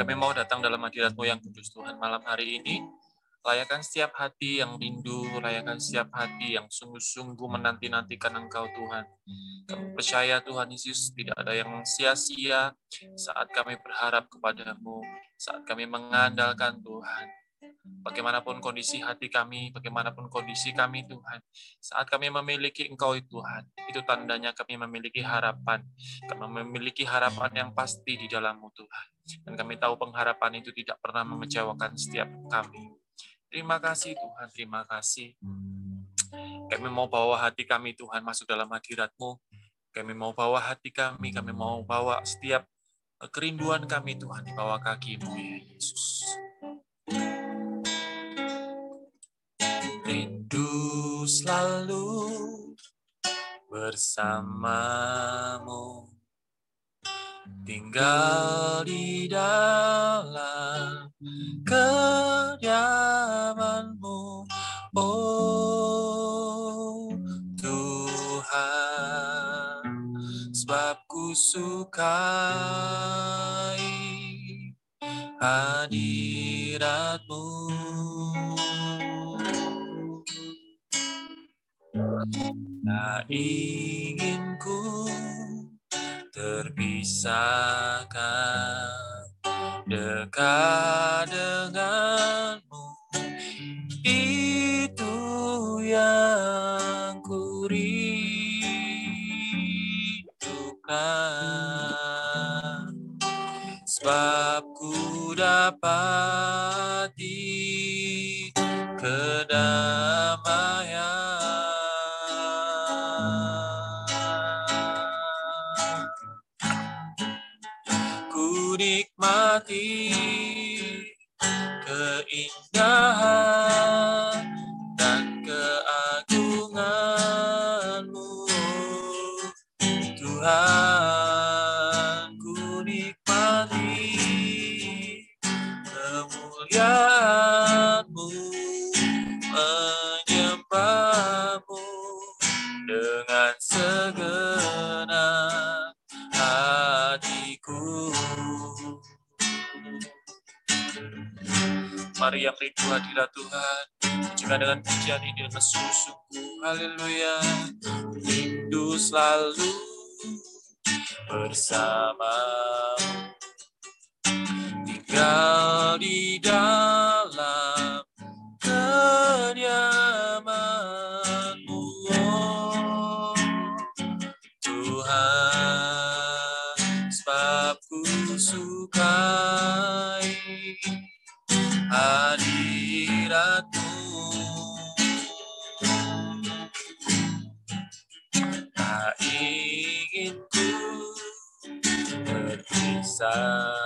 Kami mau datang dalam hadiratmu yang kudus Tuhan malam hari ini. Layakan setiap hati yang rindu, layakan setiap hati yang sungguh-sungguh menanti-nantikan Engkau Tuhan. Kami percaya Tuhan Yesus tidak ada yang sia-sia saat kami berharap kepadamu, saat kami mengandalkan Tuhan. Bagaimanapun kondisi hati kami, bagaimanapun kondisi kami Tuhan, saat kami memiliki Engkau Tuhan, itu tandanya kami memiliki harapan. Kami memiliki harapan yang pasti di dalammu Tuhan. Dan kami tahu pengharapan itu tidak pernah mengecewakan setiap kami. Terima kasih Tuhan, terima kasih. Kami mau bawa hati kami Tuhan masuk dalam hadirat-Mu. Kami mau bawa hati kami, kami mau bawa setiap kerinduan kami Tuhan di bawah kaki-Mu ya Yesus. Rindu selalu bersamamu tinggal di dalam kediamanmu. Oh Tuhan sebab ku sukai hadiratmu. Tak ingin ku terpisahkan dekat denganmu. Itu yang ku sebab ku dapati nikmati Hadirat Tuhan, juga dengan pujian ini dengan sungguh-sungguh, haleluya, rindu selalu bersamamu, tinggal di dalam terpisahkan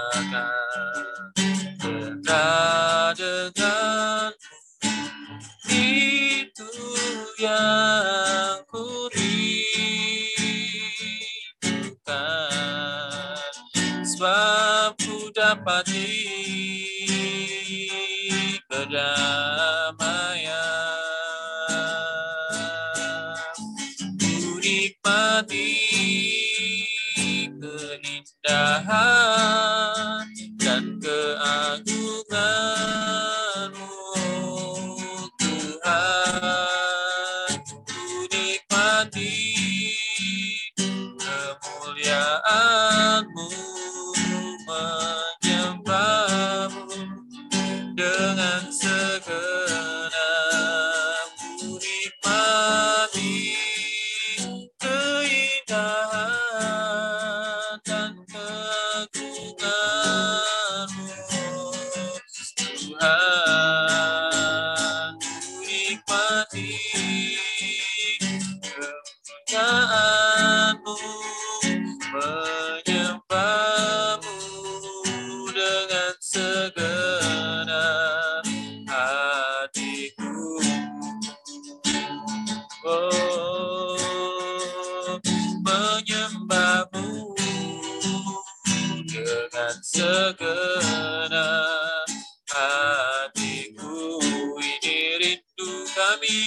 kami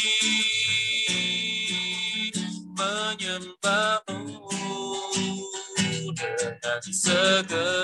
menyembahmu dengan segenap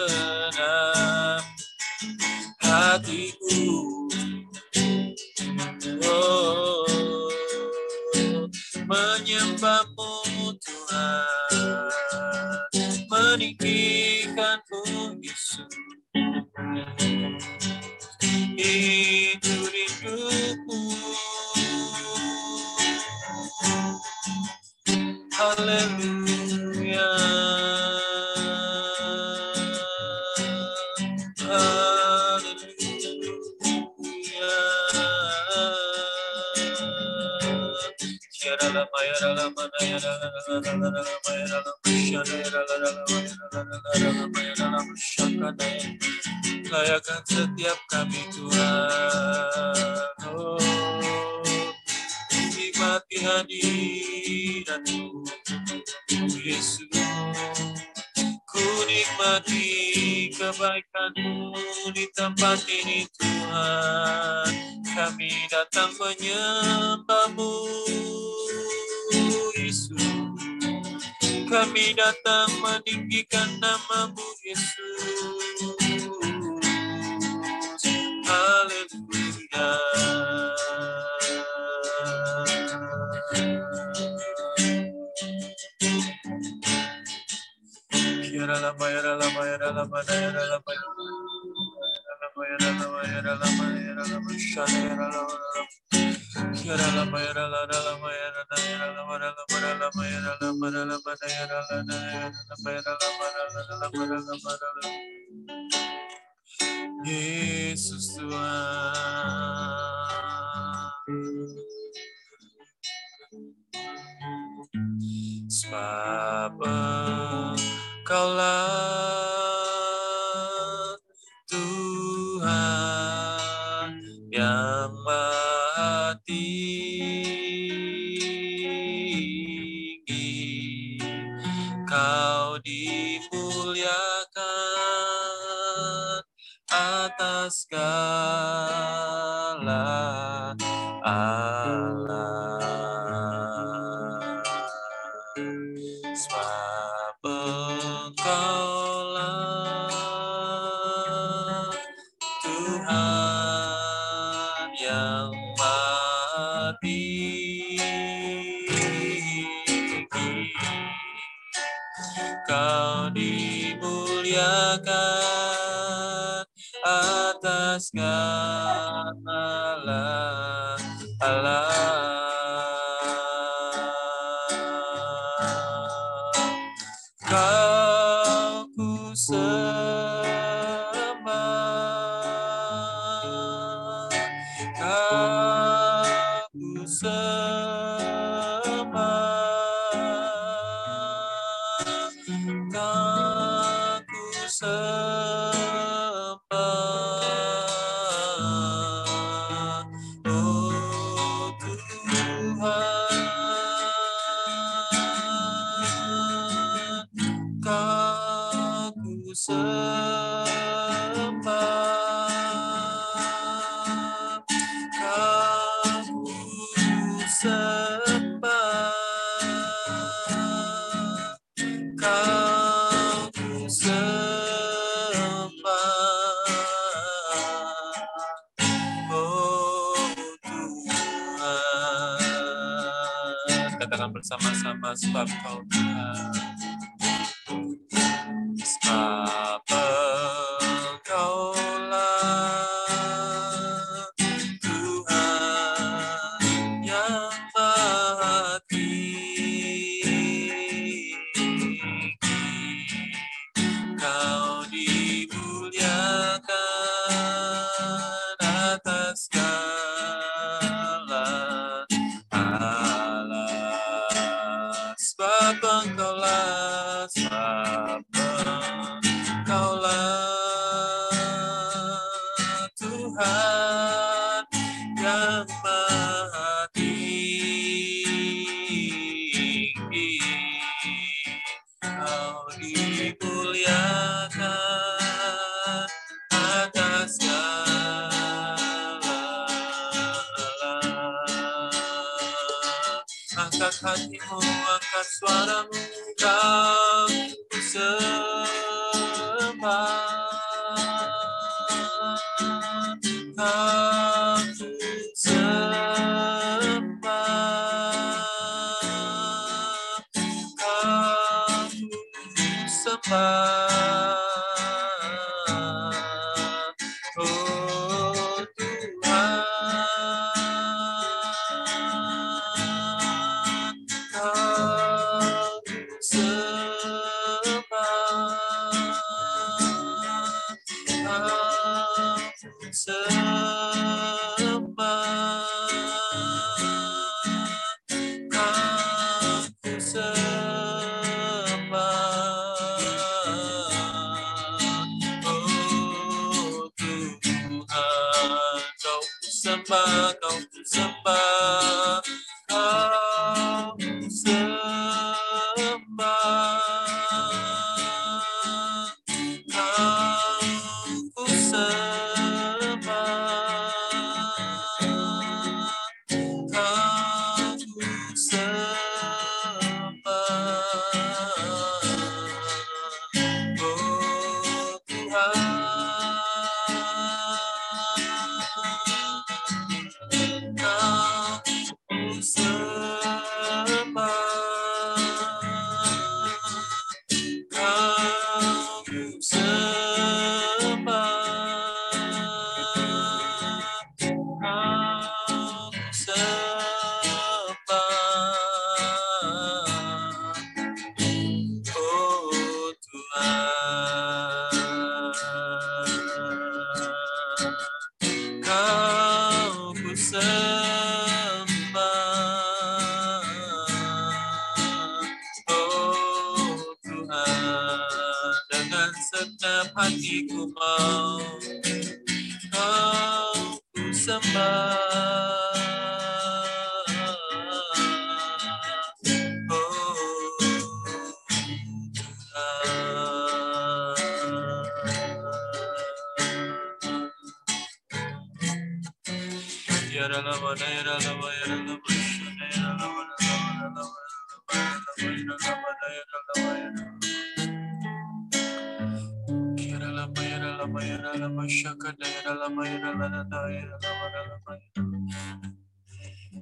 segala Angkat hatimu, angkat suaramu, kau sembah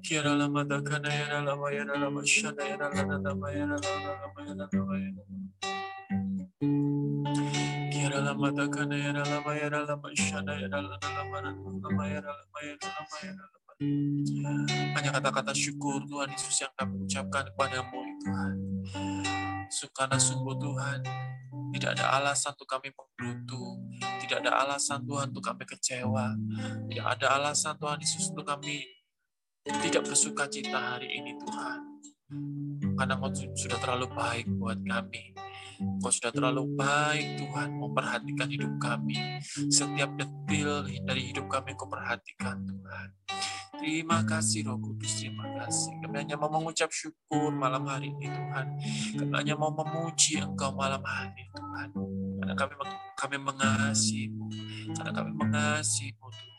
Kiara lama dakana yara lama yara lama shana yara lama lama yara lama lama yara lama yara Kiara lama dakana yara lama yara lama shana yara hanya kata-kata syukur Tuhan Yesus yang kami ucapkan kepadamu Tuhan. Karena sungguh Tuhan tidak ada alasan untuk kami menggerutu tidak ada alasan Tuhan untuk kami kecewa. Tidak ada alasan Tuhan Yesus untuk kami tidak bersuka cita hari ini Tuhan. Karena Engkau sudah terlalu baik buat kami. Engkau sudah terlalu baik Tuhan memperhatikan hidup kami. Setiap detil dari hidup kami Engkau perhatikan Tuhan. Terima kasih Roh Kudus, terima kasih. Kami hanya mau mengucap syukur malam hari ini Tuhan. Kami hanya mau memuji Engkau malam hari ini Tuhan. Karena kami kami mengasihimu. Karena kami mengasihimu Tuhan.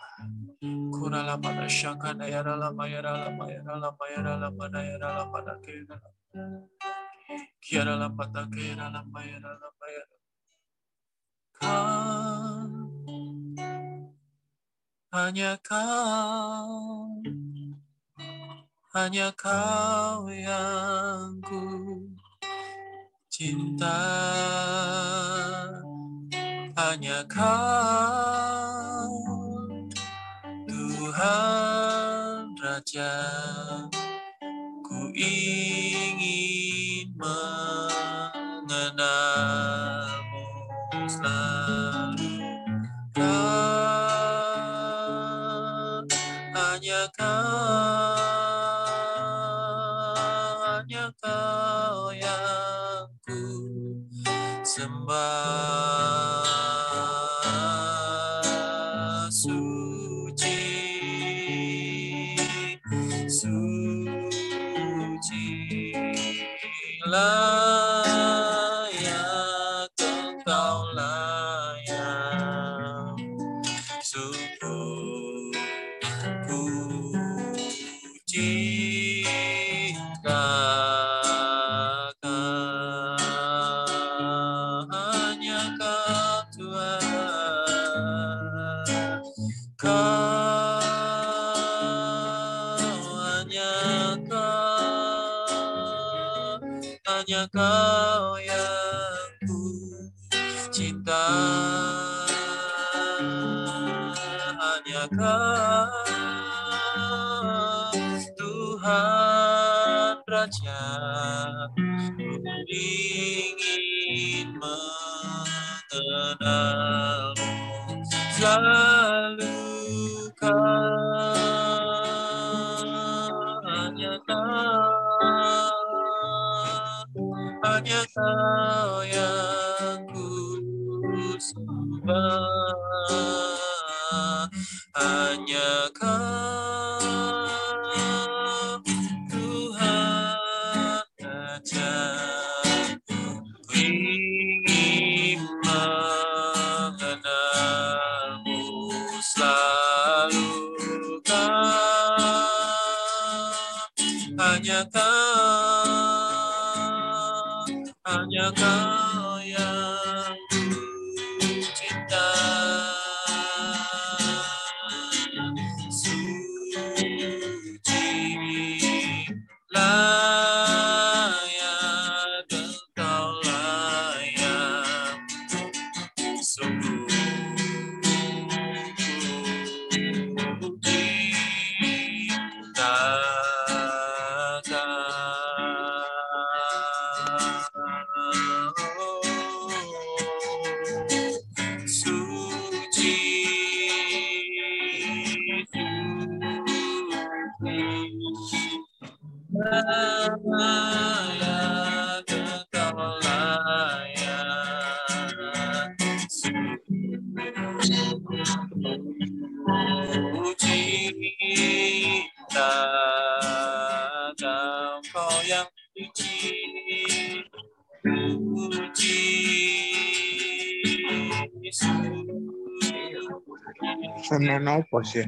Kurala mana shaka na yara la ma yara la ma yara la ma yara la ma na yara la ma na ke yara la Kiara la ma ta ke yara la ma yara la ma yara Kau hanya kau hanya kau yang ku cinta. Hanya kau Tuhan Raja, ku ingin mengenalmu selalu. Kan hanya kau, hanya kau yang ku sembah. Kau Senang apa sih?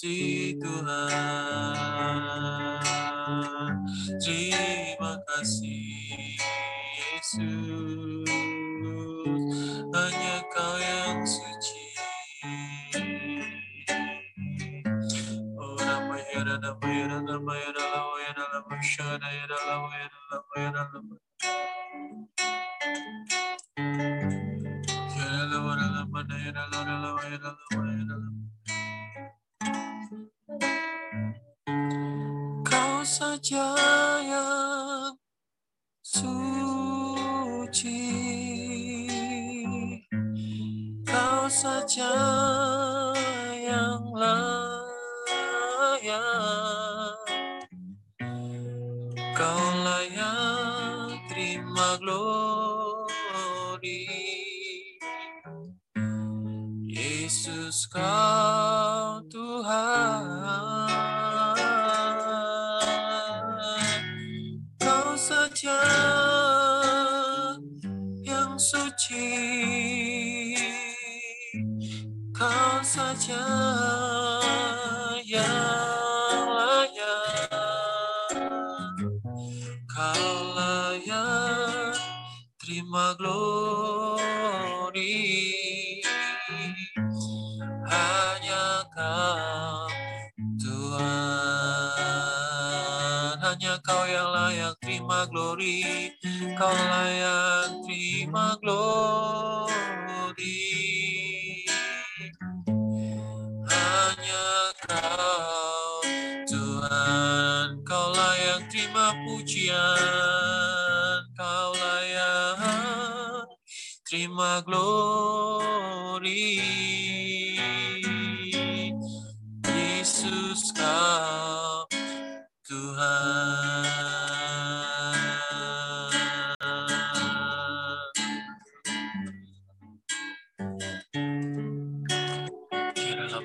Terima kasih Tuhan.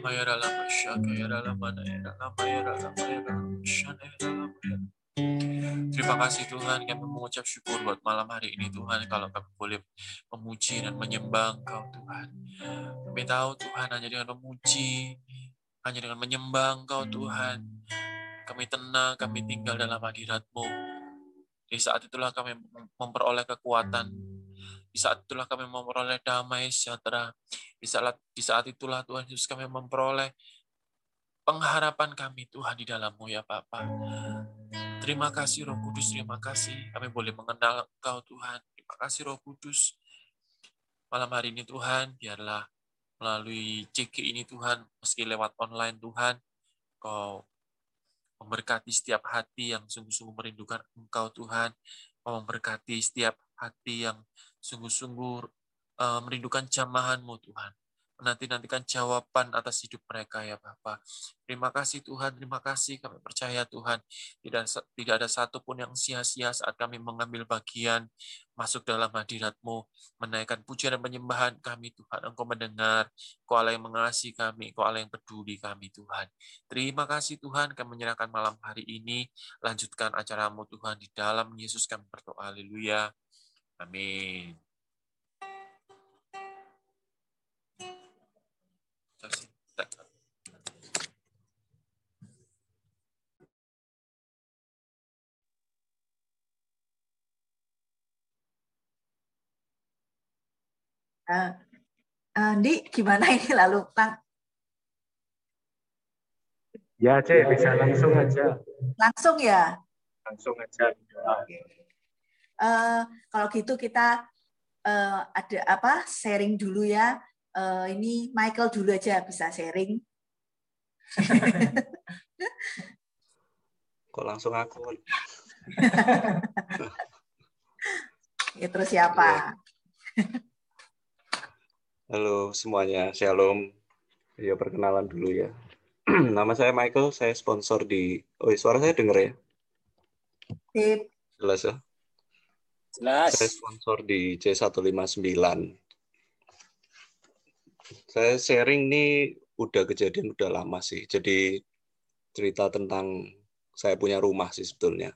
Ya ya ya Terima kasih Tuhan kami mengucap syukur buat malam hari ini Tuhan kalau kami boleh memuji dan menyembah Engkau Tuhan. Kami tahu Tuhan hanya dengan memuji, hanya dengan menyembah Engkau Tuhan, kami tenang, kami tinggal dalam hadirat-Mu. Di saat itulah kami memperoleh kekuatan. Di saat itulah kami memperoleh damai sejahtera. Di saat, di saat itulah Tuhan Yesus kami memperoleh pengharapan kami Tuhan di dalam-Mu ya Bapa. Terima kasih Roh Kudus, terima kasih kami boleh mengenal Engkau Tuhan. Terima kasih Roh Kudus. Malam hari ini Tuhan, biarlah melalui CG ini Tuhan, meski lewat online Tuhan, Kau memberkati setiap hati yang sungguh-sungguh merindukan Engkau Tuhan, Kau memberkati setiap hati yang sungguh-sungguh uh, merindukan jamahan-Mu Tuhan menanti-nantikan jawaban atas hidup mereka ya Bapa. Terima kasih Tuhan, terima kasih kami percaya Tuhan tidak tidak ada satupun yang sia-sia saat kami mengambil bagian masuk dalam hadirat-Mu, menaikkan pujian dan penyembahan kami Tuhan. Engkau mendengar, Engkau Allah yang mengasihi kami, Engkau Allah yang peduli kami Tuhan. Terima kasih Tuhan, kami menyerahkan malam hari ini, lanjutkan acaramu Tuhan di dalam Yesus kami berdoa. Haleluya. Amin. Uh, uh, Di, gimana ini lalu Bang? Ya, Cek, bisa langsung aja. Langsung ya? Langsung aja. Uh, kalau gitu kita uh, ada apa sharing dulu ya. Uh, ini Michael dulu aja bisa sharing. Kok langsung aku? ya terus siapa? Halo semuanya, Shalom. Ya perkenalan dulu ya. Nama saya Michael, saya sponsor di Oh, suara saya dengar ya? Sip. Jelas ya? Jelas. Saya sponsor di C159. Saya sharing nih udah kejadian udah lama sih. Jadi cerita tentang saya punya rumah sih sebetulnya.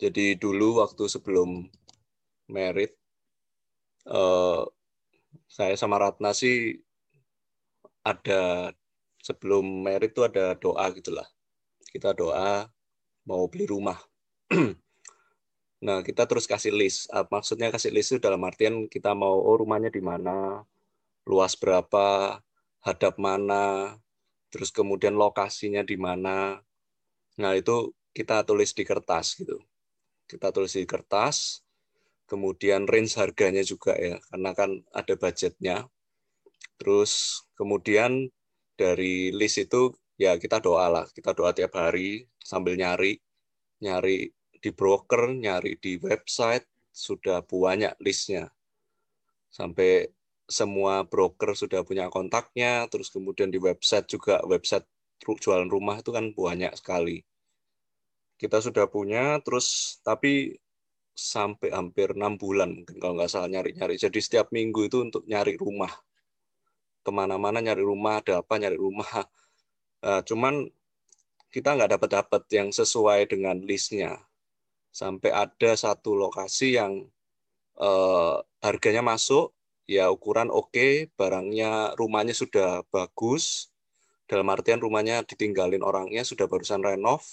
Jadi dulu waktu sebelum merit, eh, saya sama Ratna sih ada sebelum merit itu ada doa gitulah. Kita doa mau beli rumah. nah, kita terus kasih list. Ah, maksudnya kasih list itu dalam artian kita mau oh rumahnya di mana, luas berapa, hadap mana, terus kemudian lokasinya di mana. Nah, itu kita tulis di kertas gitu. Kita tulis di kertas, kemudian range harganya juga ya, karena kan ada budgetnya. Terus kemudian dari list itu ya kita doa lah, kita doa tiap hari sambil nyari, nyari di broker, nyari di website, sudah banyak listnya. Sampai semua broker sudah punya kontaknya, terus kemudian di website juga website jualan rumah itu kan banyak sekali. Kita sudah punya, terus tapi sampai hampir enam bulan mungkin kalau nggak salah nyari-nyari. Jadi setiap minggu itu untuk nyari rumah, ke mana-mana nyari rumah, ada apa nyari rumah. Nah, cuman kita nggak dapat dapat yang sesuai dengan listnya. Sampai ada satu lokasi yang eh, harganya masuk, ya ukuran oke, okay, barangnya rumahnya sudah bagus, dalam artian rumahnya ditinggalin orangnya sudah barusan renov,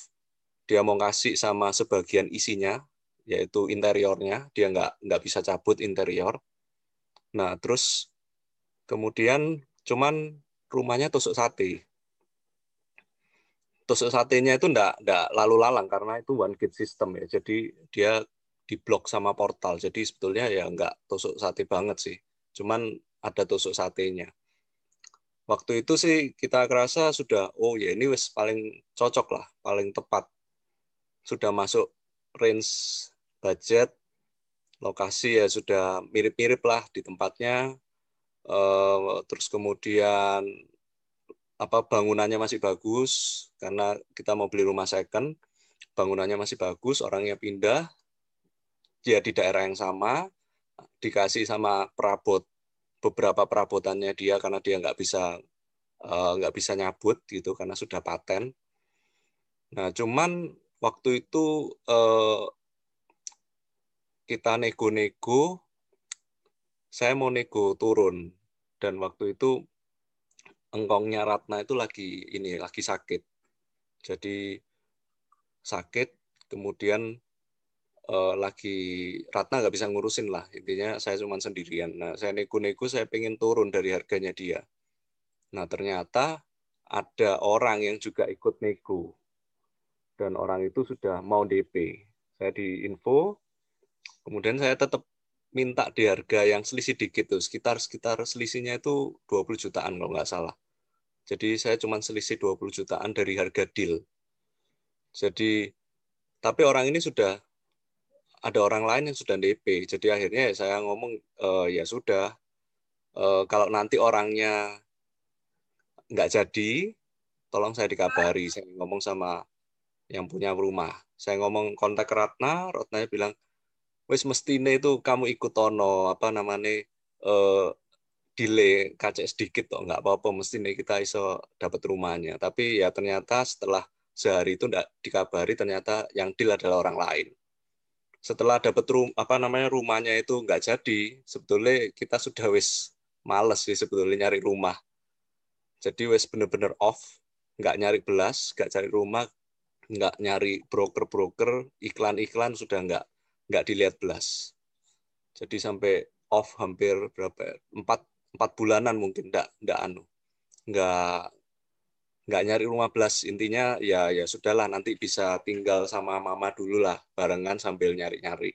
dia mau ngasih sama sebagian isinya, yaitu interiornya, dia nggak nggak bisa cabut interior. Nah terus kemudian cuman rumahnya tusuk sate. Tusuk satenya itu nggak nggak lalu lalang karena itu one gate system ya, jadi dia diblok sama portal. Jadi sebetulnya ya nggak tusuk sate banget sih cuman ada tusuk satenya. Waktu itu sih kita kerasa sudah, oh ya ini wes paling cocok lah, paling tepat. Sudah masuk range budget, lokasi ya sudah mirip-mirip lah di tempatnya. Terus kemudian apa bangunannya masih bagus karena kita mau beli rumah second, bangunannya masih bagus, orangnya pindah, dia di daerah yang sama, dikasih sama perabot beberapa perabotannya dia karena dia nggak bisa eh, nggak bisa nyabut gitu karena sudah paten. Nah cuman waktu itu eh, kita nego-nego, saya mau nego turun dan waktu itu engkongnya Ratna itu lagi ini lagi sakit. Jadi sakit, kemudian uh, lagi Ratna nggak bisa ngurusin lah. Intinya saya cuma sendirian. Nah saya nego-nego saya pengen turun dari harganya dia. Nah ternyata ada orang yang juga ikut nego dan orang itu sudah mau DP saya di info kemudian saya tetap minta di harga yang selisih dikit tuh. Sekitar sekitar selisihnya itu 20 jutaan kalau nggak salah jadi saya cuma selisih 20 jutaan dari harga deal jadi tapi orang ini sudah ada orang lain yang sudah DP. Jadi akhirnya ya saya ngomong e, ya sudah e, kalau nanti orangnya nggak jadi, tolong saya dikabari. Saya ngomong sama yang punya rumah. Saya ngomong kontak Ratna, Ratna bilang, wes mestine itu kamu ikut tono apa namanya eh, delay kaca sedikit toh nggak apa-apa mestine kita iso dapat rumahnya. Tapi ya ternyata setelah sehari itu enggak dikabari ternyata yang deal adalah orang lain. Setelah dapat rum apa namanya rumahnya itu nggak jadi sebetulnya kita sudah wis males sih sebetulnya nyari rumah. Jadi wis bener-bener off nggak nyari belas nggak cari rumah nggak nyari broker-broker iklan-iklan sudah nggak nggak dilihat belas. Jadi sampai off hampir berapa empat empat bulanan mungkin nggak nggak anu. Nggak nggak nyari rumah belas. Intinya ya ya sudahlah nanti bisa tinggal sama mama dulu lah barengan sambil nyari-nyari.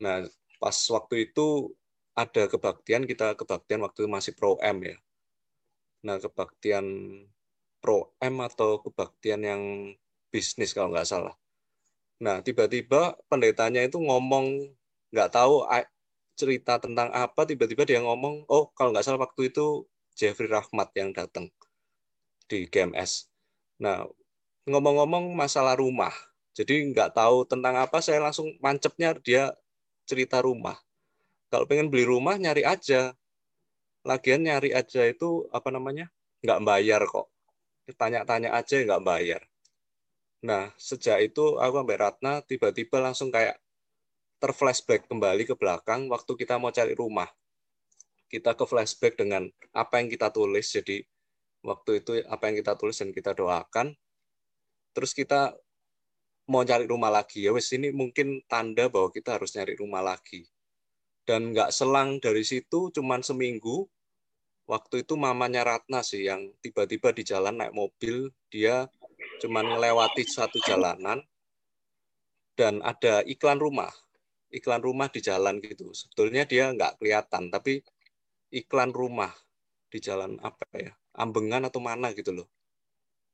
Nah pas waktu itu ada kebaktian kita kebaktian waktu itu masih pro M ya. Nah kebaktian pro M atau kebaktian yang bisnis kalau nggak salah. Nah tiba-tiba pendetanya itu ngomong nggak tahu cerita tentang apa tiba-tiba dia ngomong oh kalau nggak salah waktu itu Jeffrey Rahmat yang datang di GMS. Nah, ngomong-ngomong masalah rumah, jadi nggak tahu tentang apa, saya langsung mancepnya dia cerita rumah. Kalau pengen beli rumah, nyari aja. Lagian nyari aja itu apa namanya? Nggak bayar kok. Tanya-tanya aja nggak bayar. Nah, sejak itu aku sampai Ratna tiba-tiba langsung kayak terflashback kembali ke belakang waktu kita mau cari rumah. Kita ke flashback dengan apa yang kita tulis. Jadi waktu itu apa yang kita tulis dan kita doakan. Terus kita mau cari rumah lagi. Ya wes ini mungkin tanda bahwa kita harus nyari rumah lagi. Dan nggak selang dari situ, cuman seminggu, waktu itu mamanya Ratna sih yang tiba-tiba di jalan naik mobil, dia cuman melewati satu jalanan, dan ada iklan rumah. Iklan rumah di jalan gitu. Sebetulnya dia nggak kelihatan, tapi iklan rumah di jalan apa ya, ambengan atau mana gitu loh.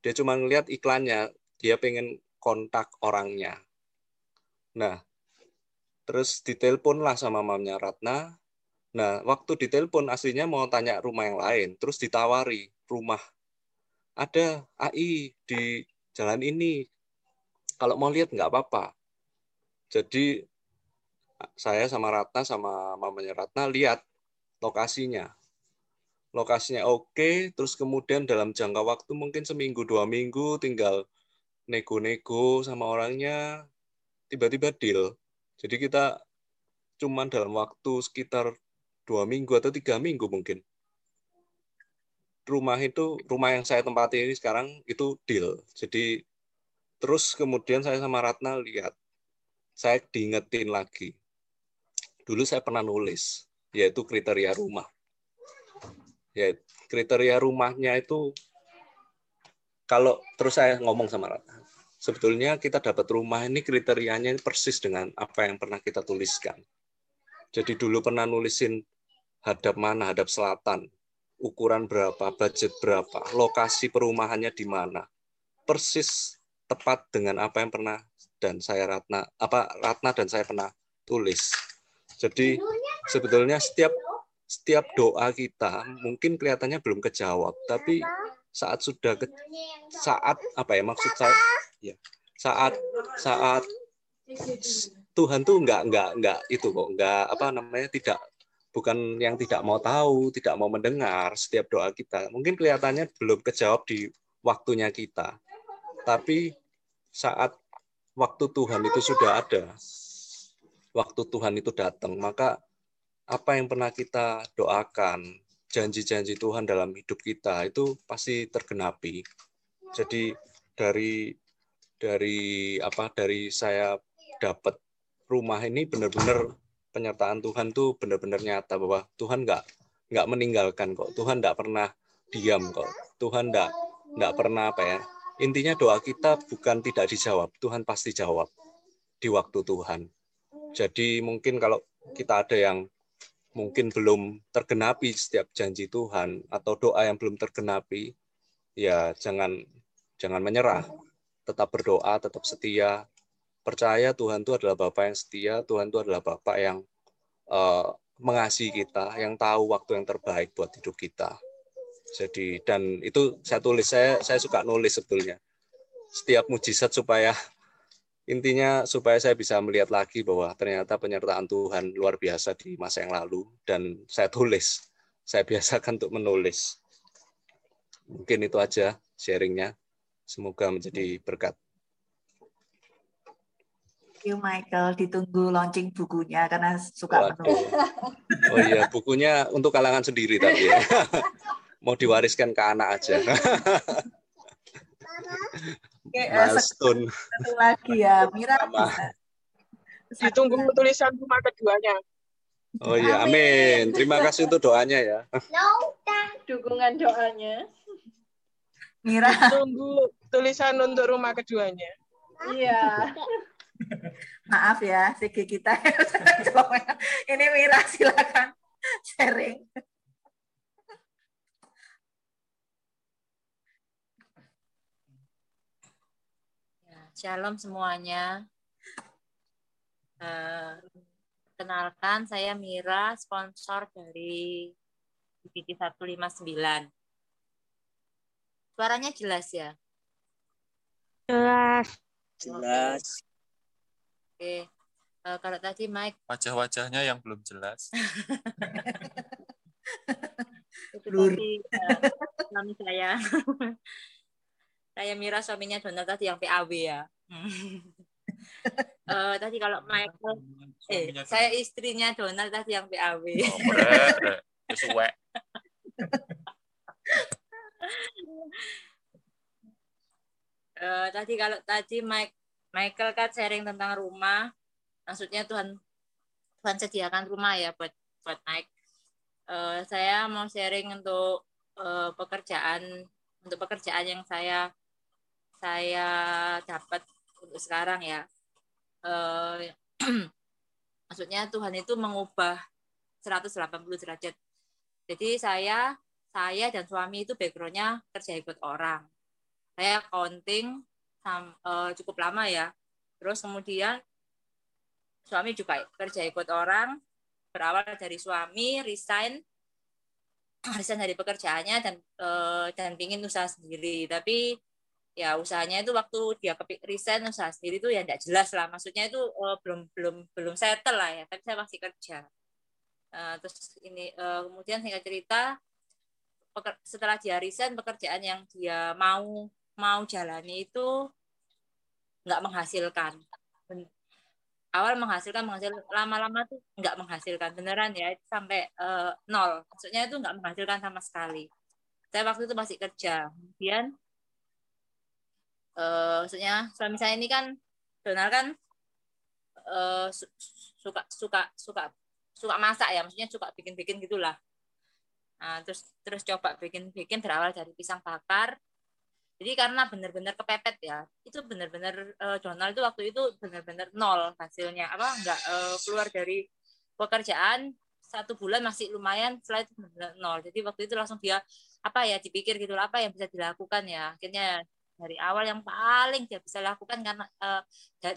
Dia cuma ngeliat iklannya, dia pengen kontak orangnya. Nah, terus ditelepon lah sama mamanya Ratna. Nah, waktu ditelepon aslinya mau tanya rumah yang lain, terus ditawari rumah. Ada AI di jalan ini. Kalau mau lihat nggak apa-apa. Jadi saya sama Ratna sama mamanya Ratna lihat lokasinya. Lokasinya oke, terus kemudian dalam jangka waktu mungkin seminggu dua minggu tinggal nego-nego sama orangnya, tiba-tiba deal. Jadi kita cuman dalam waktu sekitar dua minggu atau tiga minggu mungkin. Rumah itu, rumah yang saya tempati ini sekarang itu deal. Jadi terus kemudian saya sama Ratna lihat, saya diingetin lagi. Dulu saya pernah nulis, yaitu kriteria rumah. Ya, kriteria rumahnya itu kalau terus saya ngomong sama Ratna, sebetulnya kita dapat rumah ini kriterianya persis dengan apa yang pernah kita tuliskan. Jadi dulu pernah nulisin hadap mana, hadap selatan, ukuran berapa, budget berapa, lokasi perumahannya di mana. Persis tepat dengan apa yang pernah dan saya Ratna apa Ratna dan saya pernah tulis. Jadi sebetulnya setiap setiap doa kita mungkin kelihatannya belum kejawab, tapi saat sudah ke, saat apa ya maksud saya? Ya saat saat Tuhan tuh nggak nggak nggak itu kok nggak apa namanya tidak bukan yang tidak mau tahu tidak mau mendengar setiap doa kita. Mungkin kelihatannya belum kejawab di waktunya kita. Tapi saat waktu Tuhan itu sudah ada waktu Tuhan itu datang maka apa yang pernah kita doakan janji-janji Tuhan dalam hidup kita itu pasti tergenapi. Jadi dari dari apa dari saya dapat rumah ini benar-benar penyertaan Tuhan tuh benar-benar nyata bahwa Tuhan nggak nggak meninggalkan kok. Tuhan nggak pernah diam kok. Tuhan nggak nggak pernah apa ya. Intinya doa kita bukan tidak dijawab Tuhan pasti jawab di waktu Tuhan jadi mungkin kalau kita ada yang mungkin belum tergenapi setiap janji Tuhan atau doa yang belum tergenapi, ya jangan jangan menyerah. Tetap berdoa, tetap setia. Percaya Tuhan itu adalah Bapak yang setia, Tuhan itu adalah Bapak yang uh, mengasihi kita, yang tahu waktu yang terbaik buat hidup kita. Jadi dan itu saya tulis saya saya suka nulis sebetulnya. Setiap mujizat supaya intinya supaya saya bisa melihat lagi bahwa ternyata penyertaan Tuhan luar biasa di masa yang lalu dan saya tulis saya biasakan untuk menulis. Mungkin itu aja sharingnya. Semoga menjadi berkat. Thank you Michael. Ditunggu launching bukunya karena suka Waduh. menulis oh iya bukunya untuk kalangan sendiri tapi ya. Mau diwariskan ke anak aja Oke, eh, milestone. Satu lagi ya, Mira. Ditunggu tulisan rumah keduanya. Oh iya, amin. Terima kasih untuk doanya ya. Dukungan doanya. Mira. Tunggu tulisan untuk rumah keduanya. Iya. Maaf ya, CG kita. Ini Mira silakan sharing. Shalom semuanya. Uh, kenalkan, saya Mira, sponsor dari BPT 159. Suaranya jelas ya? Jelas. Jelas. Oke. Uh, kalau tadi Mike. Wajah-wajahnya yang belum jelas. Itu tadi uh, saya. saya Mira suaminya Donald tadi yang PAW ya. Eh, tadi kalau Michael, eh, saya istrinya Donald tadi yang PAW. Oh, suwek. Eh, tadi kalau tadi Mike Michael kan sharing tentang rumah, maksudnya Tuhan Tuhan sediakan rumah ya buat buat Mike. Eh, saya mau sharing untuk eh, pekerjaan untuk pekerjaan yang saya saya dapat untuk sekarang ya. Eh, maksudnya Tuhan itu mengubah 180 derajat. Jadi saya saya dan suami itu backgroundnya kerja ikut orang saya accounting sam- eh, cukup lama ya. Terus kemudian suami juga kerja ikut orang, berawal dari suami resign resign dari pekerjaannya dan eh, dan pingin usaha sendiri. Tapi ya usahanya itu waktu dia kepi- resign usaha sendiri itu ya tidak jelas lah. Maksudnya itu eh, belum belum belum settle lah ya. Tapi saya masih kerja. Eh, terus ini eh, kemudian singkat cerita setelah dia resign pekerjaan yang dia mau mau jalani itu nggak menghasilkan. Awal menghasilkan, menghasil lama-lama tuh nggak menghasilkan beneran ya sampai eh, nol. Maksudnya itu nggak menghasilkan sama sekali. Saya waktu itu masih kerja. Kemudian eh, maksudnya suami saya ini kan Donald kan su- suka suka suka suka masak ya, maksudnya suka bikin-bikin gitulah. Nah, terus terus coba bikin-bikin berawal dari pisang bakar. Jadi karena benar-benar kepepet ya, itu benar-benar Donald itu waktu itu benar-benar nol hasilnya. Apa enggak eh, keluar dari pekerjaan satu bulan masih lumayan, setelah itu benar-benar nol. Jadi waktu itu langsung dia apa ya dipikir gitu apa yang bisa dilakukan ya. Akhirnya dari awal yang paling dia bisa lakukan karena eh,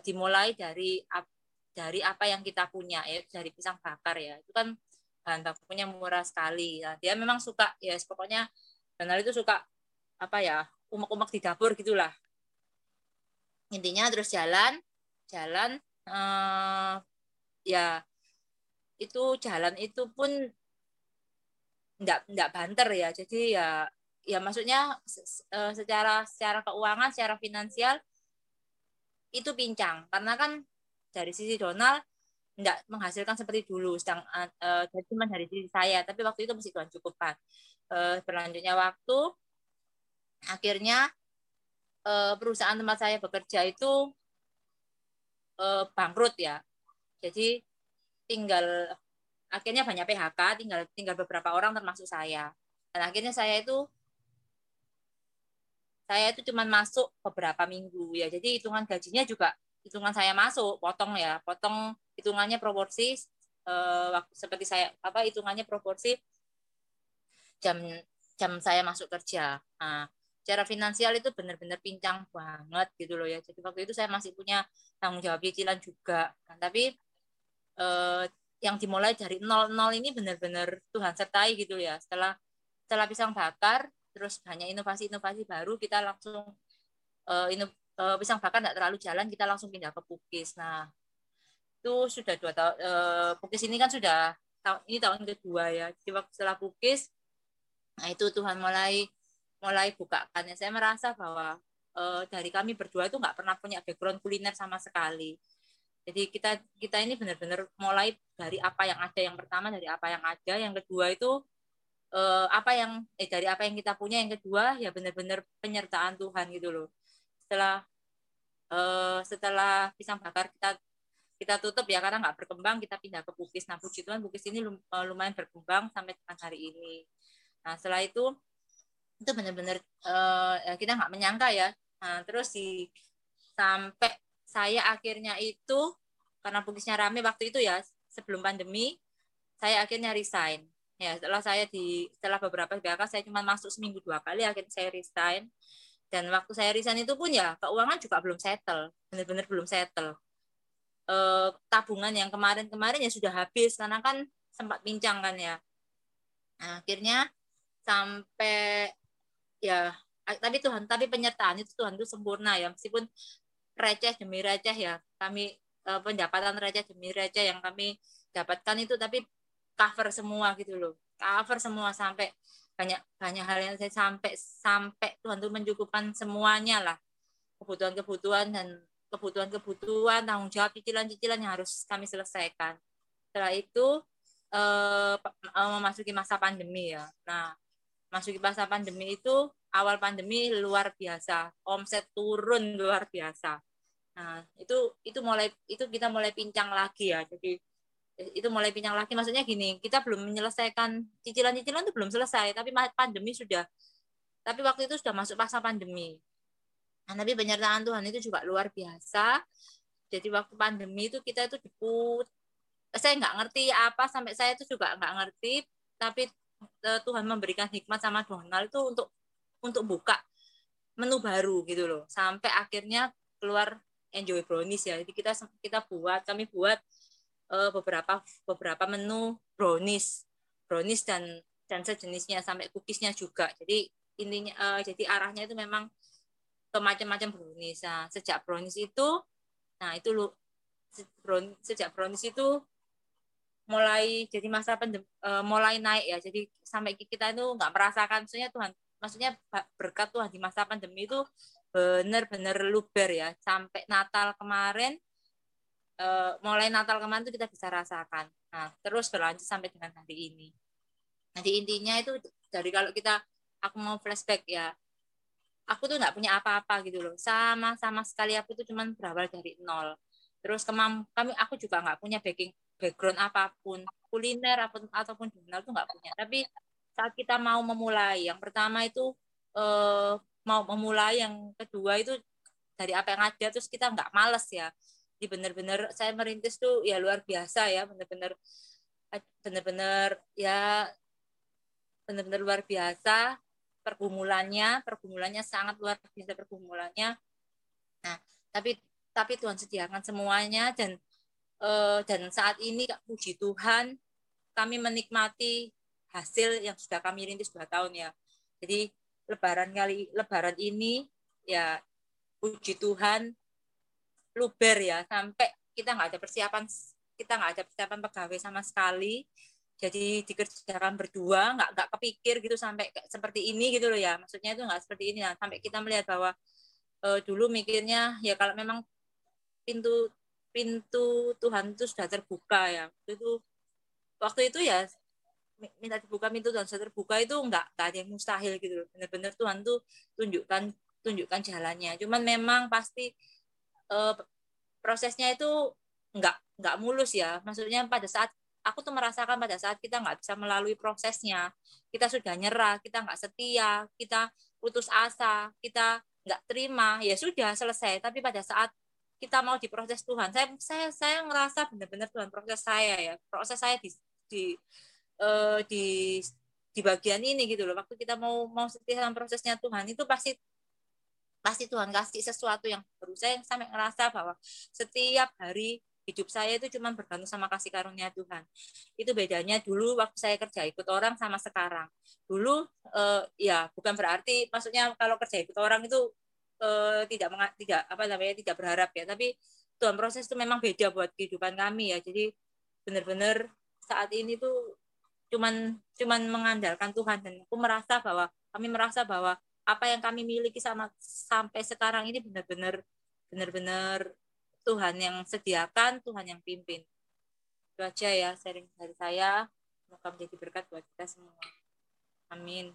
dimulai dari dari apa yang kita punya ya dari pisang bakar ya. Itu kan bahan bakunya murah sekali. Nah, dia memang suka ya pokoknya Donald itu suka apa ya umek-umek di dapur gitulah intinya terus jalan jalan eh, ya itu jalan itu pun enggak enggak banter ya jadi ya ya maksudnya eh, secara secara keuangan secara finansial itu pincang karena kan dari sisi Donald enggak menghasilkan seperti dulu sedang eh, eh, cuma dari sisi saya tapi waktu itu masih Tuhan cukupkan Eh, berlanjutnya waktu akhirnya eh, perusahaan tempat saya bekerja itu eh, bangkrut ya. Jadi tinggal akhirnya banyak PHK, tinggal tinggal beberapa orang termasuk saya. Dan akhirnya saya itu saya itu cuma masuk beberapa minggu ya. Jadi hitungan gajinya juga hitungan saya masuk, potong ya, potong hitungannya proporsi eh, waktu seperti saya apa hitungannya proporsi jam jam saya masuk kerja. Nah, secara finansial itu benar-benar pincang banget gitu loh ya. Jadi waktu itu saya masih punya tanggung jawab cicilan juga. Nah, tapi eh, yang dimulai dari nol nol ini benar-benar Tuhan sertai gitu ya. Setelah setelah pisang bakar, terus banyak inovasi-inovasi baru, kita langsung eh, ino- eh, pisang bakar nggak terlalu jalan, kita langsung pindah ke pukis. Nah, itu sudah dua tahun. eh, pukis ini kan sudah tahun ini tahun kedua ya. Jadi waktu setelah pukis, nah itu Tuhan mulai mulai bukakan. Ya, Saya merasa bahwa eh, dari kami berdua itu nggak pernah punya background kuliner sama sekali. Jadi kita kita ini benar-benar mulai dari apa yang ada. Yang pertama dari apa yang ada, yang kedua itu eh, apa yang eh dari apa yang kita punya, yang kedua ya benar-benar penyertaan Tuhan gitu loh. Setelah eh, setelah pisang bakar kita kita tutup ya karena nggak berkembang kita pindah ke Bugis. Nah puji Tuhan Bugis ini eh, lumayan berkembang sampai dengan hari ini. Nah setelah itu itu benar-benar eh, ya kita nggak menyangka ya. Nah, terus di sampai saya akhirnya itu karena Bugisnya rame waktu itu ya sebelum pandemi saya akhirnya resign. Ya setelah saya di setelah beberapa PHK saya cuma masuk seminggu dua kali akhirnya saya resign. Dan waktu saya resign itu pun ya keuangan juga belum settle benar-benar belum settle. Eh, tabungan yang kemarin-kemarin ya sudah habis karena kan sempat pincang kan ya. Nah, akhirnya sampai ya tapi Tuhan tapi penyertaan itu Tuhan itu sempurna ya. Meskipun receh demi receh ya kami eh, pendapatan receh demi receh yang kami dapatkan itu tapi cover semua gitu loh. Cover semua sampai banyak banyak hal yang saya sampai sampai Tuhan tuh mencukupkan semuanya lah. Kebutuhan-kebutuhan dan kebutuhan-kebutuhan tanggung jawab cicilan-cicilan yang harus kami selesaikan. Setelah itu eh, memasuki masa pandemi ya. Nah masuki masa pandemi itu awal pandemi luar biasa. Omset turun luar biasa. Nah itu itu mulai itu kita mulai pincang lagi ya. Jadi itu mulai pincang lagi. Maksudnya gini kita belum menyelesaikan cicilan-cicilan itu belum selesai tapi pandemi sudah. Tapi waktu itu sudah masuk masa pandemi. Nah, tapi penyertaan Tuhan itu juga luar biasa. Jadi waktu pandemi itu kita itu diput saya nggak ngerti apa sampai saya itu juga nggak ngerti. Tapi e, Tuhan memberikan hikmat sama Donald itu untuk untuk buka menu baru gitu loh. Sampai akhirnya keluar enjoy brownies ya. Jadi kita kita buat kami buat uh, beberapa beberapa menu brownies brownies dan dan sejenisnya sampai cookiesnya juga. Jadi intinya uh, jadi arahnya itu memang ke macam-macam brownies. Nah, sejak brownies itu nah itu lu sejak brownies itu mulai jadi masa pendem, uh, mulai naik ya. Jadi sampai kita itu nggak merasakan maksudnya Tuhan maksudnya berkat Tuhan di masa pandemi itu benar-benar luber ya. Sampai Natal kemarin uh, mulai Natal kemarin itu kita bisa rasakan. Nah, terus berlanjut sampai dengan hari ini. Nanti intinya itu dari kalau kita aku mau flashback ya, aku tuh nggak punya apa-apa gitu loh. Sama sama sekali aku tuh cuman berawal dari nol. Terus kemam kami aku juga nggak punya backing background apa pun, kuliner apa pun ataupun jurnal tuh nggak punya. Tapi saat kita mau memulai, yang pertama itu eh, mau memulai, yang kedua itu dari apa yang ada, terus kita nggak males ya jadi benar-benar saya merintis tuh ya luar biasa ya benar-benar benar-benar ya benar-benar luar biasa pergumulannya pergumulannya sangat luar biasa pergumulannya. Nah tapi tapi Tuhan sediakan semuanya dan uh, dan saat ini puji Tuhan kami menikmati hasil yang sudah kami rintis dua tahun ya. Jadi lebaran kali lebaran ini ya puji Tuhan luber ya sampai kita nggak ada persiapan kita nggak ada persiapan pegawai sama sekali. Jadi dikerjakan berdua nggak nggak kepikir gitu sampai seperti ini gitu loh ya. Maksudnya itu nggak seperti ini nah, sampai kita melihat bahwa uh, dulu mikirnya ya kalau memang pintu pintu Tuhan itu sudah terbuka ya. Itu waktu itu ya minta dibuka pintu Tuhan sudah terbuka itu nggak nggak ada yang mustahil gitu loh. Benar-benar Tuhan tuh tunjukkan tunjukkan jalannya. Cuman memang pasti uh, prosesnya itu nggak nggak mulus ya. Maksudnya pada saat aku tuh merasakan pada saat kita nggak bisa melalui prosesnya. Kita sudah nyerah kita nggak setia kita putus asa kita nggak terima ya sudah selesai. Tapi pada saat kita mau diproses Tuhan saya saya saya ngerasa benar-benar Tuhan proses saya ya. Proses saya di di uh, di di bagian ini gitu loh. Waktu kita mau mau setia dalam prosesnya Tuhan itu pasti pasti Tuhan kasih sesuatu yang baru saya sampai ngerasa bahwa setiap hari hidup saya itu cuma bergantung sama kasih karunia Tuhan. Itu bedanya dulu waktu saya kerja ikut orang sama sekarang. Dulu eh, ya bukan berarti maksudnya kalau kerja ikut orang itu eh, tidak tidak apa namanya tidak berharap ya, tapi Tuhan proses itu memang beda buat kehidupan kami ya. Jadi benar-benar saat ini tuh cuman cuman mengandalkan Tuhan dan aku merasa bahwa kami merasa bahwa apa yang kami miliki sama sampai sekarang ini benar-benar benar-benar Tuhan yang sediakan, Tuhan yang pimpin. Itu aja ya sharing dari saya. Semoga menjadi berkat buat kita semua. Amin.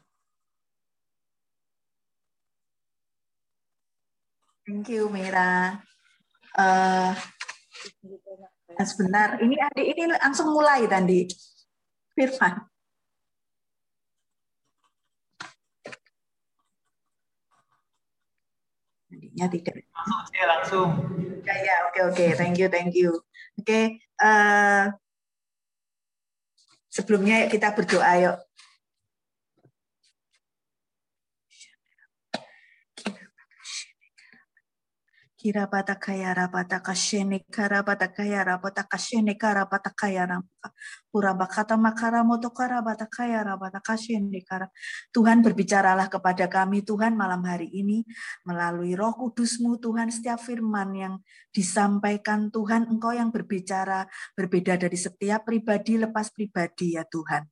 Thank you, Mira. Uh, sebentar, ini adik ini langsung mulai tadi. Firman. Nantinya tidak. Langsung saya langsung. Ya ya oke oke thank you thank you. Oke okay, uh, eh, sebelumnya kita berdoa yuk. Kira pata kaya rapata kashene kara pata kaya rapata kashene kara pata kaya rampa. Purabakata makara motokara batakaya. Tuhan berbicaralah kepada kami Tuhan malam hari ini melalui roh kudusmu Tuhan setiap firman yang disampaikan Tuhan Engkau yang berbicara berbeda dari setiap pribadi lepas pribadi ya Tuhan.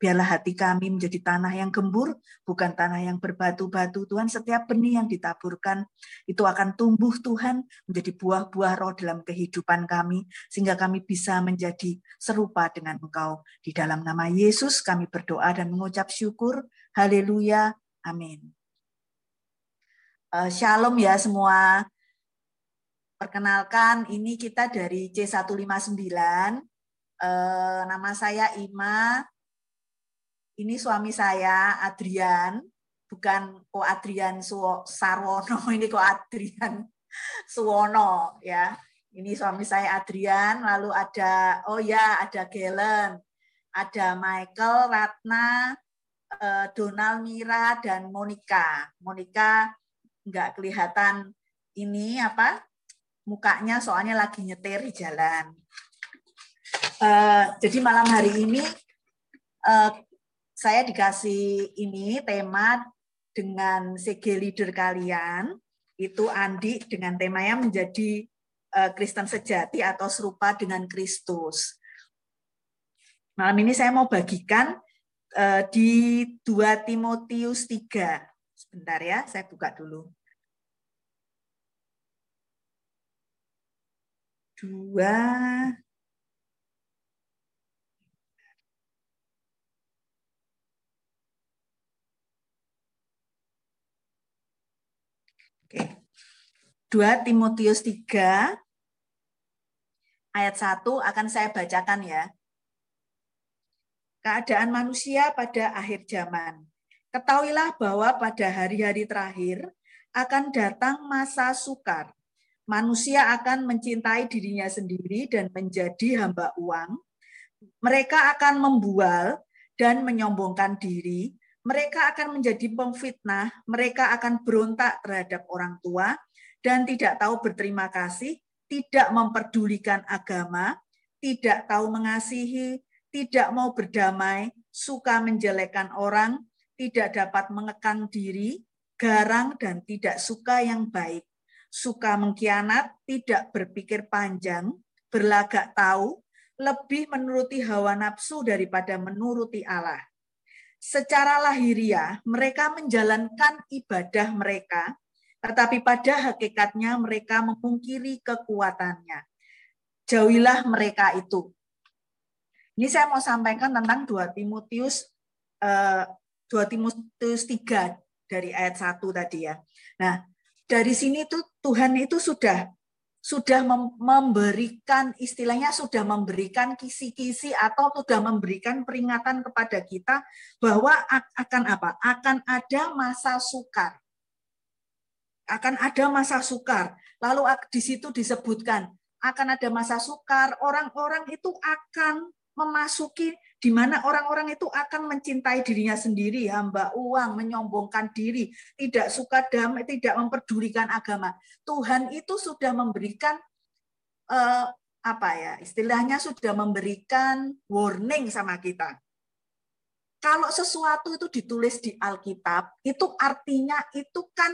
Biarlah hati kami menjadi tanah yang gembur bukan tanah yang berbatu-batu Tuhan setiap benih yang ditaburkan itu akan tumbuh Tuhan menjadi buah-buah roh dalam kehidupan kami sehingga kami bisa menjadi serupa dengan Engkau. Di dalam nama Yesus kami berdoa dan mengucap syukur. Haleluya. Amin. Uh, shalom ya semua. Perkenalkan, ini kita dari C159. Uh, nama saya Ima. Ini suami saya, Adrian. Bukan Ko Adrian Sarwono, ini Ko Adrian Suwono. ya ini suami saya Adrian, lalu ada oh ya ada Galen, ada Michael, Ratna, eh, Donald Mira dan Monica. Monica nggak kelihatan ini apa mukanya soalnya lagi nyetir di jalan. Uh, jadi malam hari ini uh, saya dikasih ini tema dengan CG leader kalian itu Andi dengan temanya menjadi Kristen sejati atau serupa dengan Kristus. Malam ini saya mau bagikan eh, di 2 Timotius 3. Sebentar ya, saya buka dulu. 2 Oke. 2 Timotius 3 ayat 1 akan saya bacakan ya. Keadaan manusia pada akhir zaman. Ketahuilah bahwa pada hari-hari terakhir akan datang masa sukar. Manusia akan mencintai dirinya sendiri dan menjadi hamba uang. Mereka akan membual dan menyombongkan diri. Mereka akan menjadi pemfitnah. Mereka akan berontak terhadap orang tua dan tidak tahu berterima kasih, tidak memperdulikan agama, tidak tahu mengasihi, tidak mau berdamai, suka menjelekkan orang, tidak dapat mengekang diri, garang dan tidak suka yang baik, suka mengkhianat, tidak berpikir panjang, berlagak tahu, lebih menuruti hawa nafsu daripada menuruti Allah. Secara lahiriah, mereka menjalankan ibadah mereka tetapi pada hakikatnya mereka memungkiri kekuatannya. Jauhilah mereka itu. Ini saya mau sampaikan tentang 2 Timotius eh, 2 Timotius 3 dari ayat 1 tadi ya. Nah, dari sini tuh Tuhan itu sudah sudah memberikan istilahnya sudah memberikan kisi-kisi atau sudah memberikan peringatan kepada kita bahwa akan apa? Akan ada masa sukar akan ada masa sukar. Lalu di situ disebutkan akan ada masa sukar, orang-orang itu akan memasuki di mana orang-orang itu akan mencintai dirinya sendiri, hamba uang, menyombongkan diri, tidak suka damai, tidak memperdulikan agama. Tuhan itu sudah memberikan eh, apa ya, istilahnya sudah memberikan warning sama kita. Kalau sesuatu itu ditulis di Alkitab, itu artinya itu kan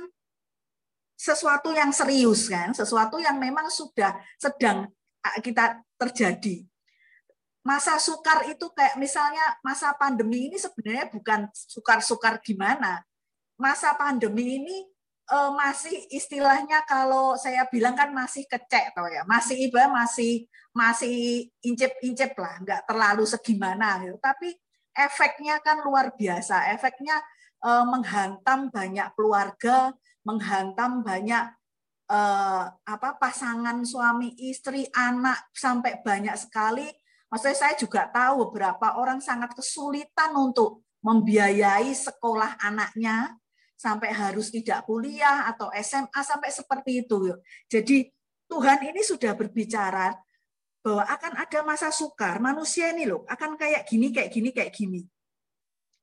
sesuatu yang serius kan, sesuatu yang memang sudah sedang kita terjadi. Masa sukar itu kayak misalnya masa pandemi ini sebenarnya bukan sukar-sukar gimana. Masa pandemi ini eh, masih istilahnya kalau saya bilang kan masih kecek toh ya, masih iba masih masih incip-incip lah, nggak terlalu segimana gitu. Tapi efeknya kan luar biasa, efeknya eh, menghantam banyak keluarga, menghantam banyak eh, apa pasangan suami istri anak sampai banyak sekali. Maksudnya saya juga tahu beberapa orang sangat kesulitan untuk membiayai sekolah anaknya sampai harus tidak kuliah atau SMA sampai seperti itu. Jadi Tuhan ini sudah berbicara bahwa akan ada masa sukar. Manusia ini loh akan kayak gini kayak gini kayak gini.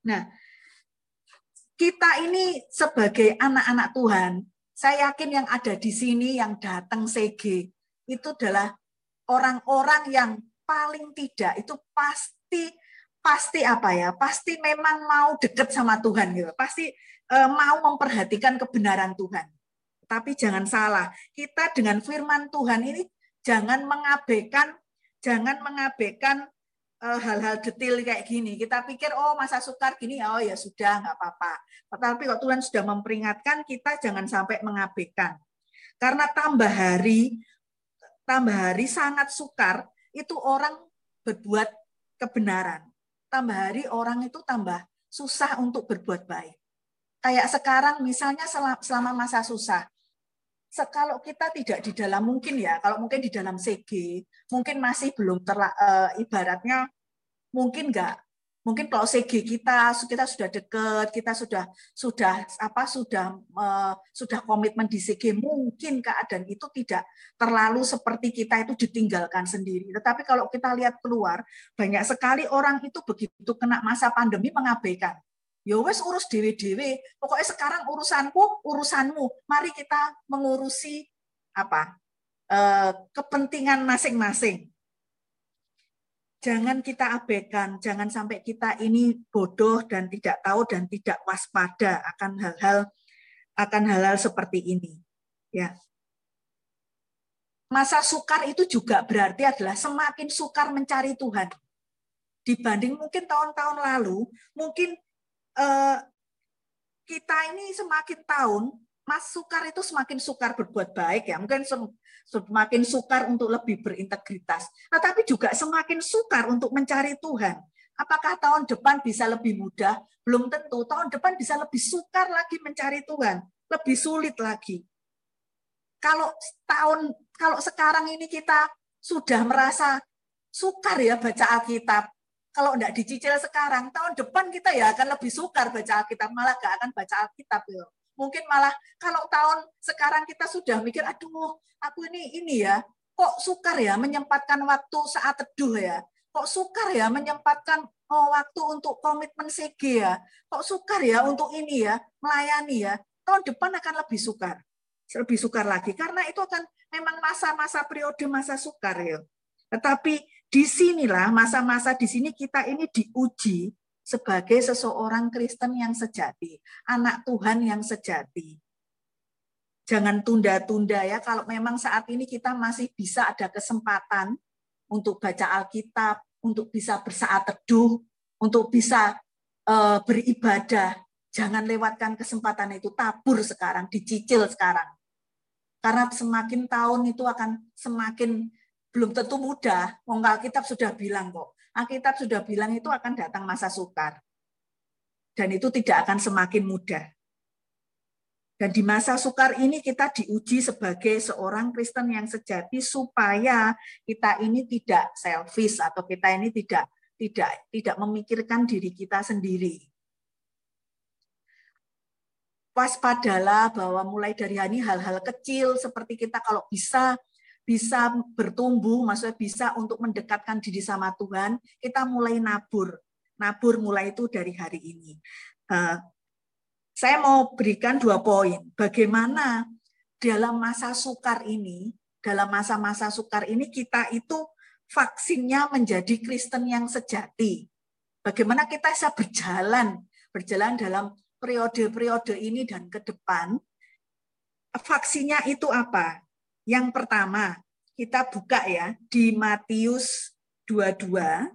Nah kita ini sebagai anak-anak Tuhan, saya yakin yang ada di sini yang datang CG itu adalah orang-orang yang paling tidak itu pasti pasti apa ya? Pasti memang mau deket sama Tuhan gitu. Pasti uh, mau memperhatikan kebenaran Tuhan. Tapi jangan salah, kita dengan firman Tuhan ini jangan mengabaikan jangan mengabaikan hal-hal detail kayak gini. Kita pikir oh masa sukar gini oh ya sudah nggak apa-apa. Tetapi kok Tuhan sudah memperingatkan kita jangan sampai mengabaikan. Karena tambah hari tambah hari sangat sukar itu orang berbuat kebenaran. Tambah hari orang itu tambah susah untuk berbuat baik. Kayak sekarang misalnya selama masa susah, kalau kita tidak di dalam mungkin ya, kalau mungkin di dalam CG, mungkin masih belum terla, uh, ibaratnya mungkin enggak mungkin kalau CG kita kita sudah dekat, kita sudah sudah apa sudah uh, sudah komitmen di CG, mungkin keadaan itu tidak terlalu seperti kita itu ditinggalkan sendiri. Tetapi kalau kita lihat keluar, banyak sekali orang itu begitu kena masa pandemi mengabaikan ya wes urus dewe-dewe. Pokoknya sekarang urusanku, urusanmu. Mari kita mengurusi apa? Eh, kepentingan masing-masing. Jangan kita abaikan, jangan sampai kita ini bodoh dan tidak tahu dan tidak waspada akan hal-hal akan hal-hal seperti ini. Ya. Masa sukar itu juga berarti adalah semakin sukar mencari Tuhan dibanding mungkin tahun-tahun lalu, mungkin Eh, kita ini semakin tahun Mas Sukar itu semakin sukar berbuat baik ya, mungkin semakin sukar untuk lebih berintegritas, tetapi juga semakin sukar untuk mencari Tuhan. Apakah tahun depan bisa lebih mudah? Belum tentu. Tahun depan bisa lebih sukar lagi mencari Tuhan, lebih sulit lagi. Kalau tahun kalau sekarang ini kita sudah merasa sukar ya baca Alkitab, kalau tidak dicicil sekarang, tahun depan kita ya akan lebih sukar baca Alkitab, malah gak akan baca Alkitab. Ya. Mungkin malah kalau tahun sekarang kita sudah mikir, aduh, aku ini ini ya, kok sukar ya menyempatkan waktu saat teduh ya, kok sukar ya menyempatkan oh, waktu untuk komitmen CG ya, kok sukar ya untuk ini ya, melayani ya, tahun depan akan lebih sukar, lebih sukar lagi, karena itu akan memang masa-masa periode masa sukar ya. Tetapi di sinilah masa-masa di sini kita ini diuji sebagai seseorang Kristen yang sejati, anak Tuhan yang sejati. Jangan tunda-tunda ya, kalau memang saat ini kita masih bisa ada kesempatan untuk baca Alkitab, untuk bisa bersaat teduh, untuk bisa uh, beribadah, jangan lewatkan kesempatan itu, tabur sekarang, dicicil sekarang. Karena semakin tahun itu akan semakin belum tentu mudah. Wong Alkitab sudah bilang kok. Alkitab sudah bilang itu akan datang masa sukar. Dan itu tidak akan semakin mudah. Dan di masa sukar ini kita diuji sebagai seorang Kristen yang sejati supaya kita ini tidak selfish atau kita ini tidak tidak tidak memikirkan diri kita sendiri. Waspadalah bahwa mulai dari ini hal-hal kecil seperti kita kalau bisa bisa bertumbuh, maksudnya bisa untuk mendekatkan diri sama Tuhan, kita mulai nabur. Nabur mulai itu dari hari ini. Uh, saya mau berikan dua poin. Bagaimana dalam masa sukar ini, dalam masa-masa sukar ini kita itu vaksinnya menjadi Kristen yang sejati. Bagaimana kita bisa berjalan, berjalan dalam periode-periode ini dan ke depan. Vaksinnya itu apa? Yang pertama, kita buka ya di Matius 22.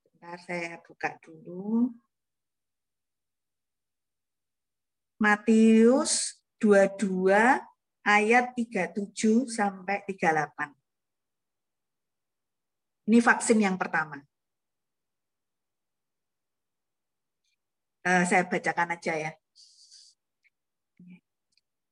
Sebentar saya buka dulu. Matius 22 ayat 37 sampai 38. Ini vaksin yang pertama. Uh, saya bacakan aja ya.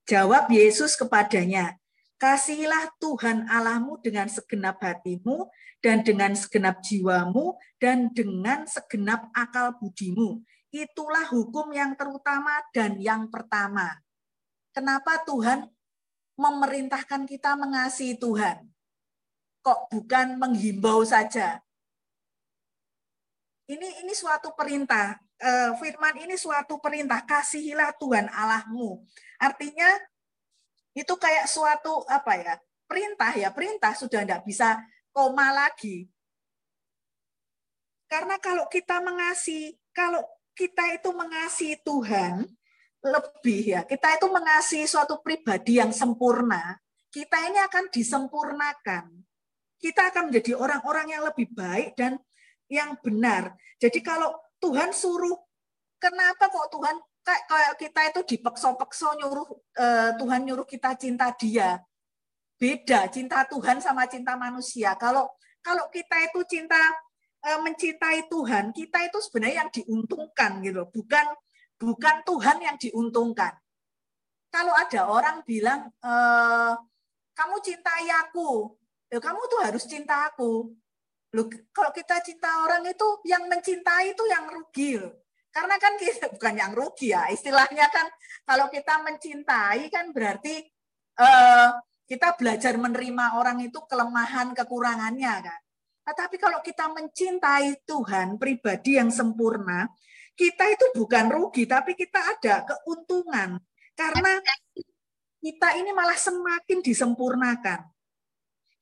Jawab Yesus kepadanya, Kasihilah Tuhan Allahmu dengan segenap hatimu dan dengan segenap jiwamu dan dengan segenap akal budimu. Itulah hukum yang terutama dan yang pertama. Kenapa Tuhan memerintahkan kita mengasihi Tuhan? Kok bukan menghimbau saja? Ini ini suatu perintah. Eh, firman ini suatu perintah. Kasihilah Tuhan Allahmu. Artinya itu kayak suatu apa ya? perintah ya perintah sudah tidak bisa koma lagi. Karena kalau kita mengasihi, kalau kita itu mengasihi Tuhan lebih ya, kita itu mengasihi suatu pribadi yang sempurna, kita ini akan disempurnakan. Kita akan menjadi orang-orang yang lebih baik dan yang benar. Jadi kalau Tuhan suruh, kenapa kok Tuhan kayak kita itu dipekso-pekso nyuruh eh, Tuhan nyuruh kita cinta Dia. Beda cinta Tuhan sama cinta manusia. Kalau kalau kita itu cinta eh, mencintai Tuhan, kita itu sebenarnya yang diuntungkan gitu, bukan bukan Tuhan yang diuntungkan. Kalau ada orang bilang eh, kamu cintai aku, ya kamu tuh harus cinta aku. Loh, kalau kita cinta orang itu yang mencintai itu yang rugi. Loh. Karena kan kita bukan yang rugi ya, istilahnya kan kalau kita mencintai kan berarti eh, kita belajar menerima orang itu kelemahan kekurangannya kan. Tetapi kalau kita mencintai Tuhan pribadi yang sempurna, kita itu bukan rugi, tapi kita ada keuntungan. Karena kita ini malah semakin disempurnakan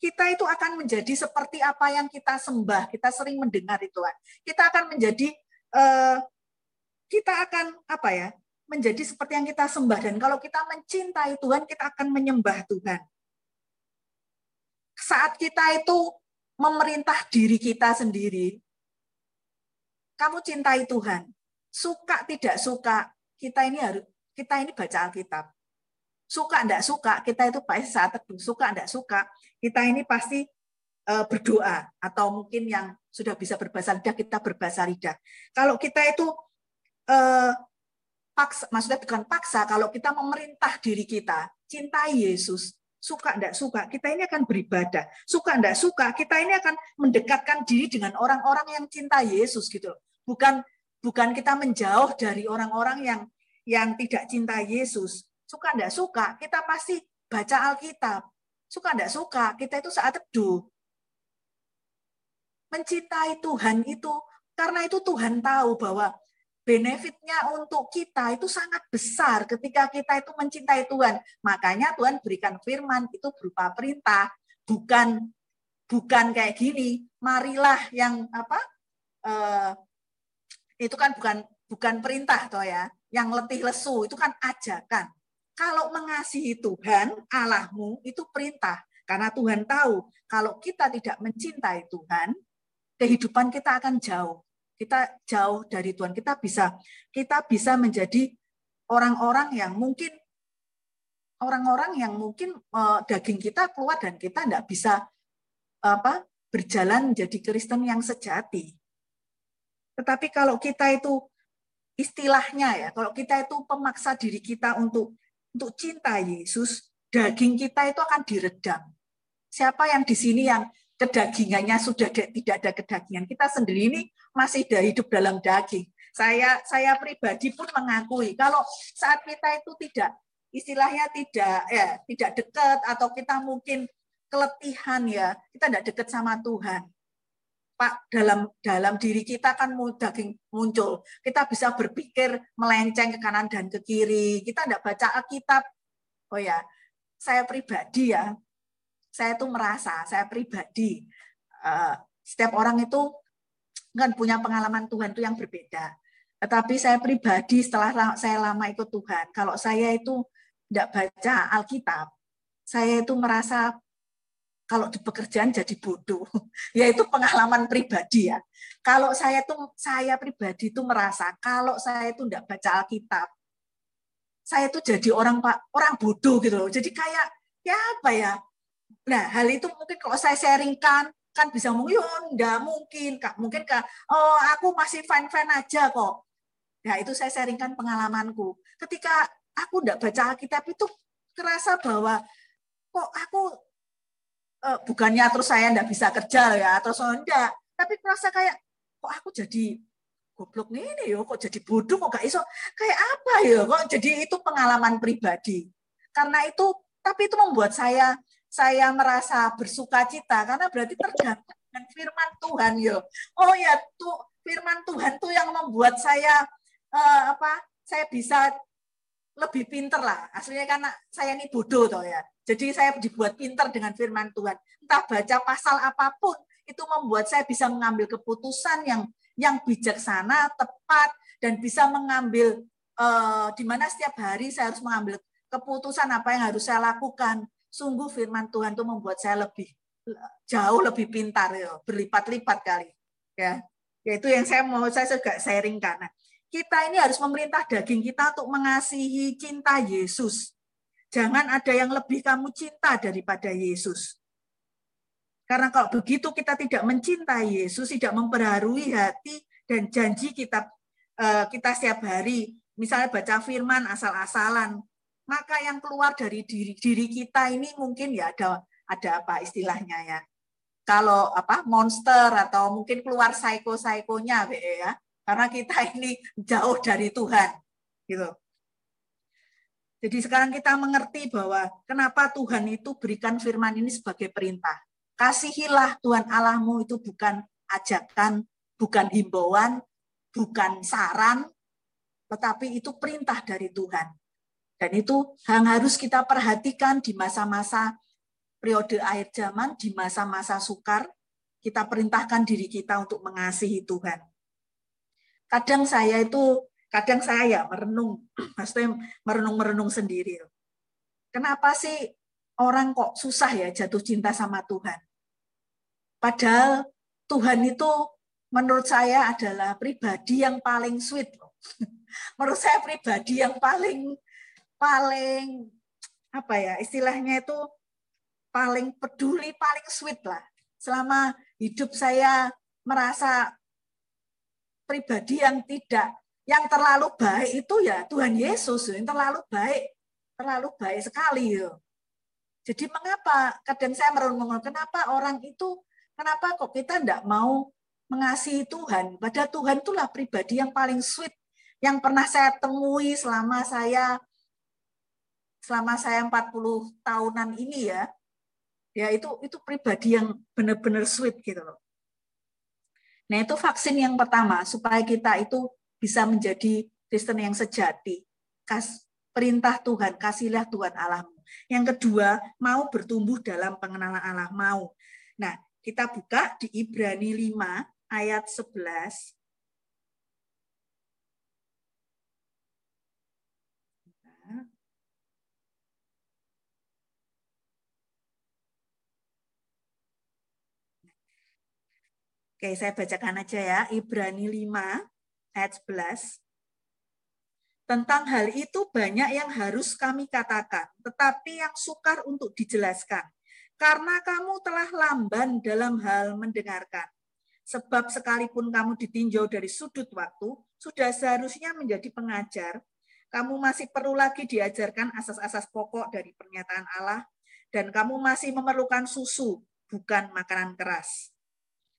kita itu akan menjadi seperti apa yang kita sembah. Kita sering mendengar itu kan. Kita akan menjadi uh, kita akan apa ya? menjadi seperti yang kita sembah dan kalau kita mencintai Tuhan, kita akan menyembah Tuhan. Saat kita itu memerintah diri kita sendiri, kamu cintai Tuhan, suka tidak suka, kita ini harus kita ini baca Alkitab. Suka tidak suka, kita itu pasti saat teduh. Suka tidak suka, kita ini pasti uh, berdoa. Atau mungkin yang sudah bisa berbahasa lidah, kita berbahasa lidah. Kalau kita itu uh, paksa, maksudnya bukan paksa, kalau kita memerintah diri kita, cintai Yesus, suka tidak suka, kita ini akan beribadah. Suka tidak suka, kita ini akan mendekatkan diri dengan orang-orang yang cinta Yesus gitu. Bukan bukan kita menjauh dari orang-orang yang yang tidak cinta Yesus suka enggak suka, kita pasti baca Alkitab. Suka enggak suka, kita itu saat teduh. Mencintai Tuhan itu, karena itu Tuhan tahu bahwa benefitnya untuk kita itu sangat besar ketika kita itu mencintai Tuhan. Makanya Tuhan berikan firman itu berupa perintah, bukan bukan kayak gini. Marilah yang apa? Uh, itu kan bukan bukan perintah toh ya. Yang letih lesu itu kan ajakan. Kalau mengasihi Tuhan, Allahmu, itu perintah. Karena Tuhan tahu, kalau kita tidak mencintai Tuhan, kehidupan kita akan jauh. Kita jauh dari Tuhan. Kita bisa kita bisa menjadi orang-orang yang mungkin orang-orang yang mungkin uh, daging kita keluar dan kita tidak bisa apa berjalan menjadi Kristen yang sejati. Tetapi kalau kita itu istilahnya ya, kalau kita itu pemaksa diri kita untuk untuk cinta Yesus, daging kita itu akan diredam. Siapa yang di sini yang kedagingannya sudah tidak ada kedagingan? Kita sendiri ini masih hidup dalam daging. Saya saya pribadi pun mengakui kalau saat kita itu tidak istilahnya tidak ya tidak dekat atau kita mungkin keletihan ya kita tidak dekat sama Tuhan Pak dalam dalam diri kita kan daging muncul. Kita bisa berpikir melenceng ke kanan dan ke kiri. Kita tidak baca Alkitab. Oh ya, saya pribadi ya, saya tuh merasa, saya pribadi, uh, setiap orang itu kan punya pengalaman Tuhan itu yang berbeda. Tetapi saya pribadi setelah saya lama ikut Tuhan, kalau saya itu tidak baca Alkitab, saya itu merasa kalau di pekerjaan jadi bodoh. Ya itu pengalaman pribadi ya. Kalau saya tuh saya pribadi itu merasa kalau saya itu tidak baca Alkitab, saya itu jadi orang pak orang bodoh gitu loh. Jadi kayak ya apa ya? Nah hal itu mungkin kalau saya sharingkan kan bisa mungkin enggak mungkin kak mungkin kak oh aku masih fine fine aja kok ya itu saya sharingkan pengalamanku ketika aku enggak baca Alkitab itu kerasa bahwa kok aku uh, bukannya terus saya enggak bisa kerja ya atau so enggak tapi merasa kayak kok aku jadi goblok nih yo kok jadi bodoh kok gak iso. Kayak apa ya kok jadi itu pengalaman pribadi? Karena itu tapi itu membuat saya saya merasa bersuka cita karena berarti tergantung dengan firman Tuhan yo oh ya tuh firman Tuhan tuh yang membuat saya uh, apa saya bisa lebih pinter lah. Aslinya karena saya ini bodoh toh ya. Jadi saya dibuat pinter dengan firman Tuhan. Entah baca pasal apa pun, itu membuat saya bisa mengambil keputusan yang yang bijaksana, tepat, dan bisa mengambil uh, di mana setiap hari saya harus mengambil keputusan apa yang harus saya lakukan. Sungguh firman Tuhan itu membuat saya lebih jauh lebih pintar ya, berlipat-lipat kali. Ya. Yaitu yang saya mau saya juga sharing karena kita ini harus memerintah daging kita untuk mengasihi cinta Yesus. Jangan ada yang lebih kamu cinta daripada Yesus. Karena kalau begitu kita tidak mencintai Yesus, tidak memperharui hati dan janji kita eh, kita setiap hari, misalnya baca firman asal-asalan, maka yang keluar dari diri diri kita ini mungkin ya ada ada apa istilahnya ya. Kalau apa monster atau mungkin keluar psycho-psychonya ya karena kita ini jauh dari Tuhan gitu. Jadi sekarang kita mengerti bahwa kenapa Tuhan itu berikan firman ini sebagai perintah. Kasihilah Tuhan Allahmu itu bukan ajakan, bukan himbauan, bukan saran, tetapi itu perintah dari Tuhan. Dan itu yang harus kita perhatikan di masa-masa periode akhir zaman, di masa-masa sukar, kita perintahkan diri kita untuk mengasihi Tuhan kadang saya itu kadang saya ya merenung. Maksudnya merenung-merenung sendiri. Kenapa sih orang kok susah ya jatuh cinta sama Tuhan? Padahal Tuhan itu menurut saya adalah pribadi yang paling sweet menurut saya pribadi yang paling paling apa ya istilahnya itu paling peduli paling sweet lah. Selama hidup saya merasa pribadi yang tidak yang terlalu baik itu ya Tuhan Yesus yang terlalu baik terlalu baik sekali ya. Jadi mengapa kadang saya merenung kenapa orang itu kenapa kok kita tidak mau mengasihi Tuhan? Pada Tuhan itulah pribadi yang paling sweet yang pernah saya temui selama saya selama saya 40 tahunan ini ya. Ya itu itu pribadi yang benar-benar sweet gitu loh. Nah, itu vaksin yang pertama supaya kita itu bisa menjadi Kristen yang sejati. Kas, perintah Tuhan, kasihlah Tuhan Allahmu. Yang kedua, mau bertumbuh dalam pengenalan Allah, mau. Nah, kita buka di Ibrani 5 ayat 11. Oke, saya bacakan aja ya. Ibrani 5 ayat 11. Tentang hal itu banyak yang harus kami katakan, tetapi yang sukar untuk dijelaskan. Karena kamu telah lamban dalam hal mendengarkan. Sebab sekalipun kamu ditinjau dari sudut waktu, sudah seharusnya menjadi pengajar, kamu masih perlu lagi diajarkan asas-asas pokok dari pernyataan Allah, dan kamu masih memerlukan susu, bukan makanan keras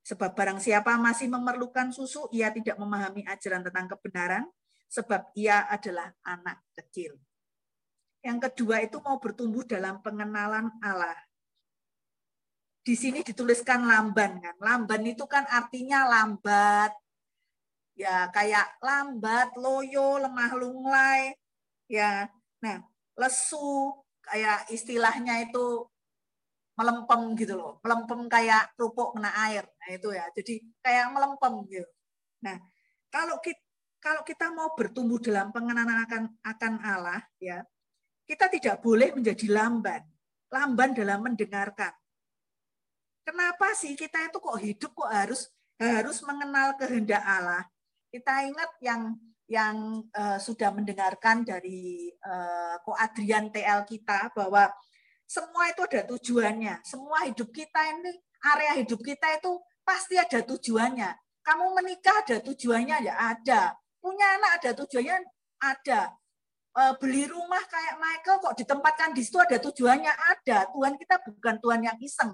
Sebab barang siapa masih memerlukan susu, ia tidak memahami ajaran tentang kebenaran, sebab ia adalah anak kecil. Yang kedua itu mau bertumbuh dalam pengenalan Allah. Di sini dituliskan lamban kan. Lamban itu kan artinya lambat. Ya, kayak lambat, loyo, lemah lunglai. Ya. Nah, lesu kayak istilahnya itu melempem gitu loh, melempem kayak kerupuk kena air. Nah itu ya, jadi kayak melempem gitu. Nah, kalau kita kalau kita mau bertumbuh dalam pengenalan akan Allah ya, kita tidak boleh menjadi lamban. Lamban dalam mendengarkan. Kenapa sih kita itu kok hidup kok harus harus mengenal kehendak Allah? Kita ingat yang yang uh, sudah mendengarkan dari uh, Ko Adrian TL kita bahwa semua itu ada tujuannya. Semua hidup kita ini, area hidup kita itu pasti ada tujuannya. Kamu menikah ada tujuannya ya ada. Punya anak ada tujuannya ada. E, beli rumah kayak Michael kok ditempatkan di situ ada tujuannya ada. Tuhan kita bukan Tuhan yang iseng.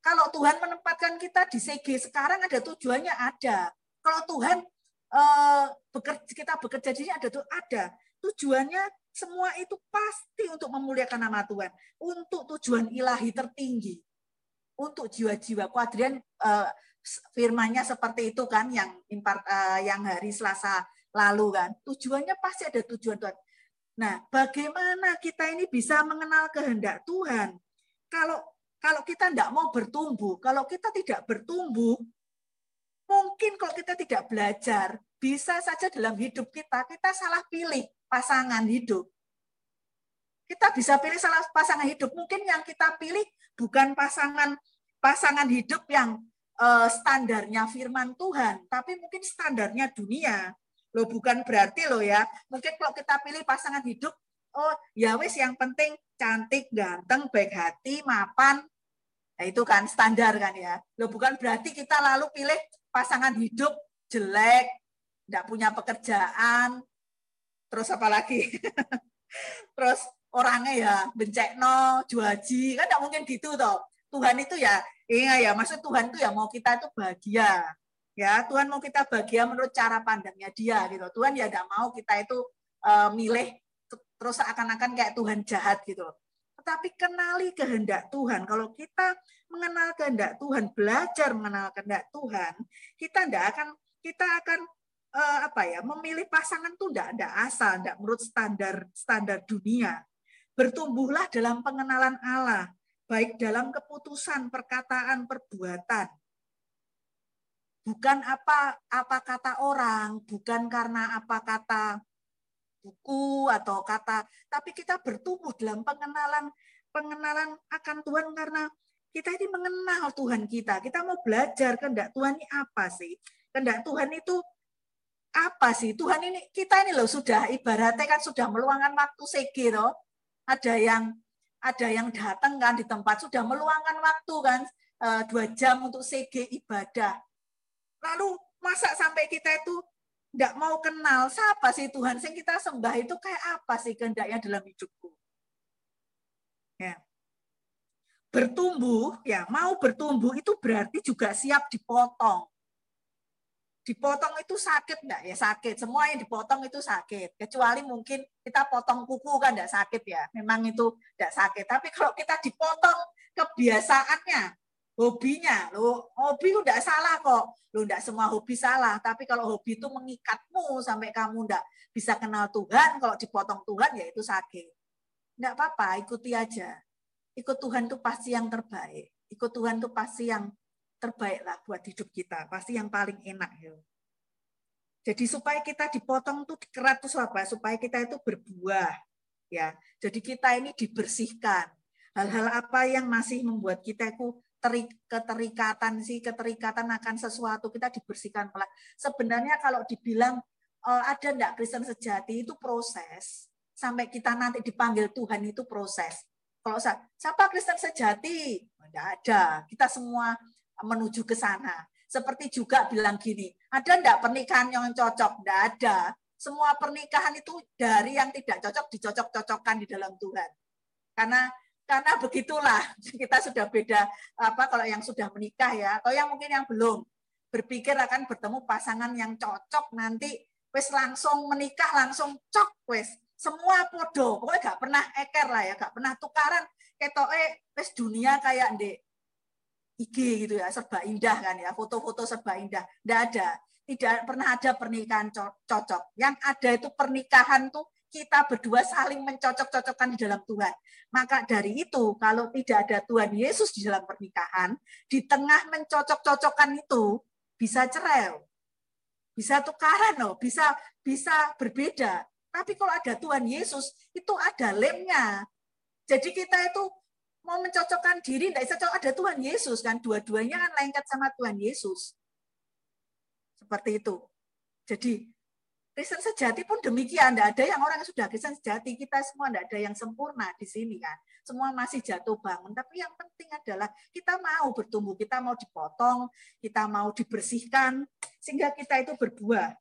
Kalau Tuhan menempatkan kita di CG sekarang ada tujuannya ada. Kalau Tuhan e, bekerja, kita bekerja di sini ada tuh ada. Tujuannya semua itu pasti untuk memuliakan nama Tuhan, untuk tujuan ilahi tertinggi, untuk jiwa-jiwa. Kuadrian uh, firmannya seperti itu kan yang impart, uh, yang hari Selasa lalu kan. Tujuannya pasti ada tujuan Tuhan. Nah, bagaimana kita ini bisa mengenal kehendak Tuhan? Kalau kalau kita tidak mau bertumbuh, kalau kita tidak bertumbuh, mungkin kalau kita tidak belajar, bisa saja dalam hidup kita, kita salah pilih pasangan hidup. Kita bisa pilih salah pasangan hidup. Mungkin yang kita pilih bukan pasangan pasangan hidup yang uh, standarnya firman Tuhan, tapi mungkin standarnya dunia. Loh bukan berarti loh ya. Mungkin kalau kita pilih pasangan hidup, oh ya wis yang penting cantik, ganteng, baik hati, mapan. Nah, itu kan standar kan ya. Loh bukan berarti kita lalu pilih pasangan hidup jelek, tidak punya pekerjaan, terus apa lagi? terus orangnya ya bencekno, juaji, kan tidak mungkin gitu toh. Tuhan itu ya, iya ya, maksud Tuhan itu ya mau kita itu bahagia. Ya, Tuhan mau kita bahagia menurut cara pandangnya dia gitu. Tuhan ya tidak mau kita itu uh, milih terus seakan-akan kayak Tuhan jahat gitu. Tetapi kenali kehendak Tuhan. Kalau kita mengenal kehendak Tuhan, belajar mengenal kehendak Tuhan, kita tidak akan kita akan uh, apa ya memilih pasangan tuh tidak ada asal, tidak menurut standar standar dunia. Bertumbuhlah dalam pengenalan Allah, baik dalam keputusan, perkataan, perbuatan. Bukan apa apa kata orang, bukan karena apa kata buku atau kata, tapi kita bertumbuh dalam pengenalan pengenalan akan Tuhan karena kita ini mengenal Tuhan kita. Kita mau belajar kehendak Tuhan ini apa sih? Kehendak Tuhan itu apa sih? Tuhan ini kita ini loh sudah ibaratnya kan sudah meluangkan waktu segi. Ada yang ada yang datang kan di tempat sudah meluangkan waktu kan eh, dua jam untuk segi ibadah. Lalu masa sampai kita itu tidak mau kenal siapa sih Tuhan sing kita sembah itu kayak apa sih kehendaknya dalam hidupku ya bertumbuh ya mau bertumbuh itu berarti juga siap dipotong dipotong itu sakit enggak ya sakit. Semua yang dipotong itu sakit. Kecuali mungkin kita potong kuku kan enggak sakit ya. Memang itu enggak sakit. Tapi kalau kita dipotong kebiasaannya hobinya lo hobi itu tidak salah kok. Lo tidak semua hobi salah. Tapi kalau hobi itu mengikatmu sampai kamu tidak bisa kenal Tuhan kalau dipotong Tuhan ya itu sakit. Tidak apa-apa ikuti aja. Ikut Tuhan itu pasti yang terbaik. Ikut Tuhan itu pasti yang terbaik lah buat hidup kita pasti yang paling enak ya jadi supaya kita dipotong tuh dikerat tuh apa supaya kita itu berbuah ya jadi kita ini dibersihkan hal-hal apa yang masih membuat kita itu terik, keterikatan sih keterikatan akan sesuatu kita dibersihkan pelan. Sebenarnya kalau dibilang uh, ada enggak Kristen sejati itu proses sampai kita nanti dipanggil Tuhan itu proses. Kalau siapa Kristen sejati? Enggak ada. Kita semua menuju ke sana. Seperti juga bilang gini, ada enggak pernikahan yang cocok? Enggak ada. Semua pernikahan itu dari yang tidak cocok dicocok-cocokkan di dalam Tuhan. Karena karena begitulah kita sudah beda apa kalau yang sudah menikah ya atau yang mungkin yang belum berpikir akan bertemu pasangan yang cocok nanti wes langsung menikah langsung cok wes semua podo pokoknya gak pernah eker lah ya gak pernah tukaran eh wes dunia kayak IG gitu ya serba indah kan ya foto-foto serba indah tidak ada tidak pernah ada pernikahan cocok yang ada itu pernikahan tuh kita berdua saling mencocok-cocokkan di dalam Tuhan. Maka dari itu, kalau tidak ada Tuhan Yesus di dalam pernikahan, di tengah mencocok-cocokkan itu bisa cerai, bisa tukaran loh, bisa bisa berbeda. Tapi kalau ada Tuhan Yesus, itu ada lemnya. Jadi kita itu mau mencocokkan diri, tidak bisa cocok ada Tuhan Yesus kan, dua-duanya kan lengket sama Tuhan Yesus. Seperti itu. Jadi Kristen sejati pun demikian. Tidak ada yang orang yang sudah Kristen sejati. Kita semua tidak ada yang sempurna di sini kan. Semua masih jatuh bangun. Tapi yang penting adalah kita mau bertumbuh. Kita mau dipotong. Kita mau dibersihkan. Sehingga kita itu berbuah.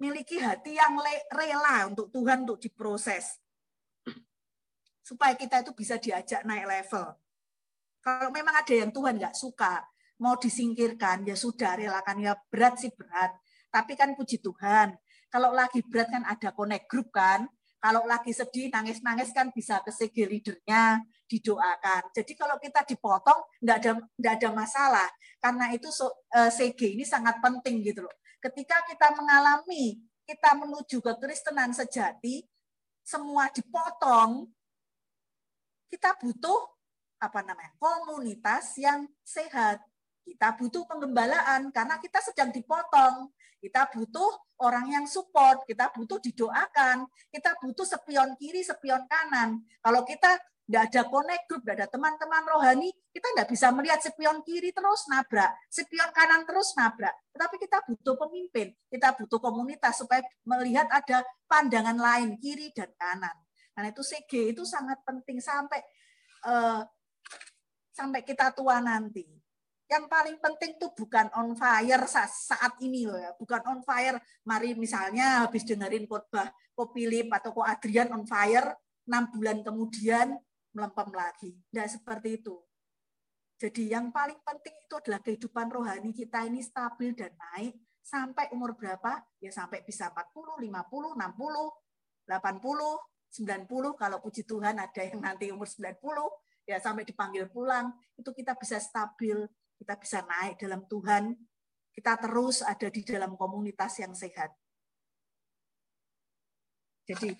Miliki hati yang rela untuk Tuhan untuk diproses. Supaya kita itu bisa diajak naik level. Kalau memang ada yang Tuhan nggak suka, mau disingkirkan, ya sudah relakan. Ya berat sih berat tapi kan puji Tuhan, kalau lagi berat kan ada connect group kan. Kalau lagi sedih, nangis-nangis kan bisa ke CG leadernya, didoakan. Jadi kalau kita dipotong, enggak ada, enggak ada masalah. Karena itu CG eh, ini sangat penting gitu loh. Ketika kita mengalami, kita menuju ke Kristenan sejati, semua dipotong, kita butuh apa namanya komunitas yang sehat. Kita butuh pengembalaan karena kita sedang dipotong. Kita butuh orang yang support, kita butuh didoakan, kita butuh sepion kiri, sepion kanan. Kalau kita tidak ada connect group, tidak ada teman-teman rohani, kita tidak bisa melihat sepion kiri terus nabrak, sepion kanan terus nabrak. Tetapi kita butuh pemimpin, kita butuh komunitas supaya melihat ada pandangan lain kiri dan kanan. Karena itu CG itu sangat penting sampai uh, sampai kita tua nanti. Yang paling penting tuh bukan on fire saat ini loh ya, bukan on fire. Mari misalnya habis dengerin khotbah Ko Philip atau Ko Adrian on fire, enam bulan kemudian melempem lagi. Tidak seperti itu. Jadi yang paling penting itu adalah kehidupan rohani kita ini stabil dan naik sampai umur berapa? Ya sampai bisa 40, 50, 60, 80, 90 kalau puji Tuhan ada yang nanti umur 90 ya sampai dipanggil pulang itu kita bisa stabil, kita bisa naik dalam Tuhan, kita terus ada di dalam komunitas yang sehat. Jadi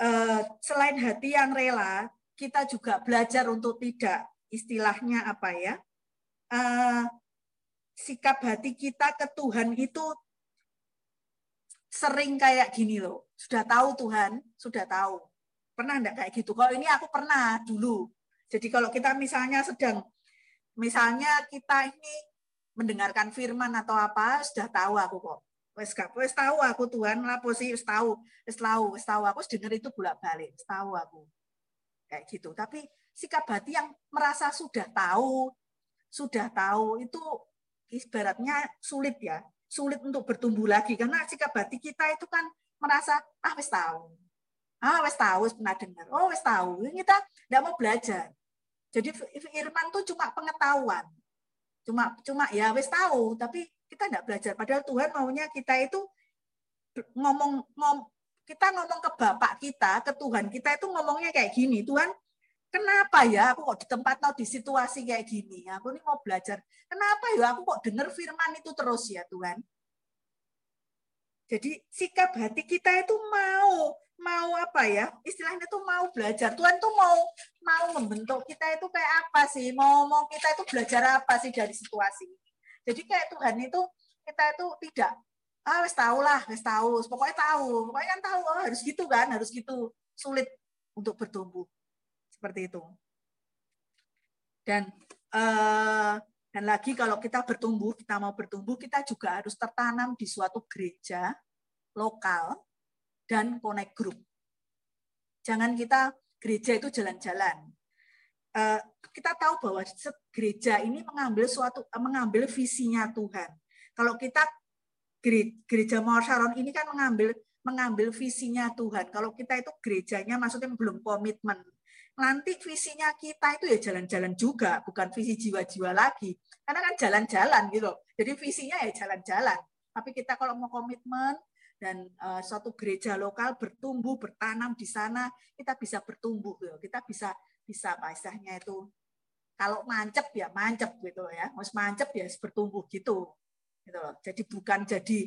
eh, selain hati yang rela, kita juga belajar untuk tidak istilahnya apa ya uh, sikap hati kita ke Tuhan itu sering kayak gini loh. Sudah tahu Tuhan sudah tahu. Pernah enggak kayak gitu? Kalau ini aku pernah dulu. Jadi kalau kita misalnya sedang misalnya kita ini mendengarkan firman atau apa sudah tahu aku kok. Wes gak wes tahu aku Tuhan lah posisi wes tahu wes tahu wes tahu. Aku dengar itu bolak balik wes tahu aku. Kayak gitu. Tapi sikap hati yang merasa sudah tahu, sudah tahu itu ibaratnya sulit ya, sulit untuk bertumbuh lagi. Karena sikap hati kita itu kan merasa ah wes tahu, ah wes tahu, wes pernah dengar, oh wes tahu, kita tidak mau belajar. Jadi firman itu cuma pengetahuan, cuma cuma ya wes tahu, tapi kita tidak belajar. Padahal Tuhan maunya kita itu ngomong ngom, kita ngomong ke Bapak kita, ke Tuhan kita itu ngomongnya kayak gini, Tuhan, kenapa ya aku kok di tempat atau di situasi kayak gini? Aku ini mau belajar. Kenapa ya aku kok dengar firman itu terus ya Tuhan? Jadi sikap hati kita itu mau mau apa ya? Istilahnya itu mau belajar. Tuhan tuh mau mau membentuk kita itu kayak apa sih? Mau mau kita itu belajar apa sih dari situasi? Jadi kayak Tuhan itu kita itu tidak ah wes tahu lah wes tahu pokoknya tahu pokoknya kan tahu oh, harus gitu kan harus gitu sulit untuk bertumbuh seperti itu dan eh, dan lagi kalau kita bertumbuh kita mau bertumbuh kita juga harus tertanam di suatu gereja lokal dan connect group jangan kita gereja itu jalan-jalan eh, kita tahu bahwa gereja ini mengambil suatu mengambil visinya Tuhan kalau kita gereja Mawar ini kan mengambil mengambil visinya Tuhan. Kalau kita itu gerejanya maksudnya belum komitmen. Nanti visinya kita itu ya jalan-jalan juga, bukan visi jiwa-jiwa lagi. Karena kan jalan-jalan gitu. Jadi visinya ya jalan-jalan. Tapi kita kalau mau komitmen dan uh, suatu gereja lokal bertumbuh, bertanam di sana, kita bisa bertumbuh gitu. Kita bisa bisa apa itu kalau mancep ya mancep gitu ya. Mas mancep ya bertumbuh gitu gitu loh. Jadi bukan jadi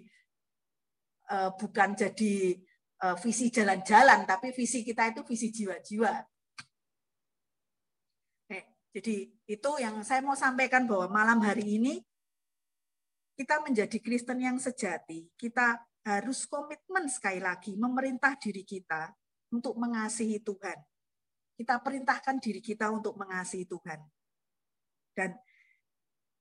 uh, bukan jadi uh, visi jalan-jalan, tapi visi kita itu visi jiwa-jiwa. Jadi itu yang saya mau sampaikan bahwa malam hari ini kita menjadi Kristen yang sejati. Kita harus komitmen sekali lagi memerintah diri kita untuk mengasihi Tuhan. Kita perintahkan diri kita untuk mengasihi Tuhan. Dan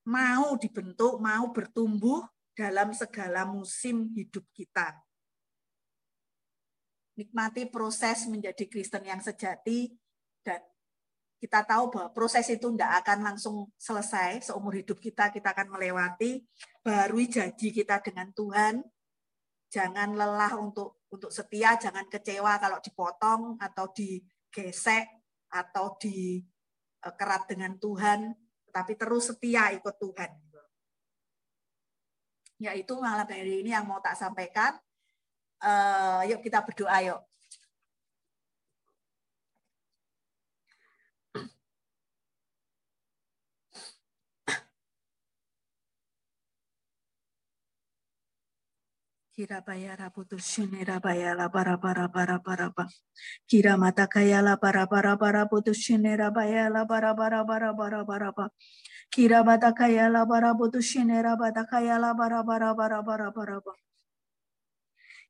mau dibentuk, mau bertumbuh dalam segala musim hidup kita. Nikmati proses menjadi Kristen yang sejati dan kita tahu bahwa proses itu tidak akan langsung selesai seumur hidup kita kita akan melewati baru janji kita dengan Tuhan jangan lelah untuk untuk setia jangan kecewa kalau dipotong atau digesek atau dikerat eh, dengan Tuhan tapi terus setia ikut Tuhan. Ya itu malam hari ini yang mau tak sampaikan. Uh, yuk kita berdoa yuk. Kira bayara putus shine rabaya la bara bara bara bara ba. Kira mata kaya la bara bara bara putus shine rabaya la bara bara bara bara bara ba. Kira bata kaya la bara putus shine rabata kaya la bara bara bara bara bara ba.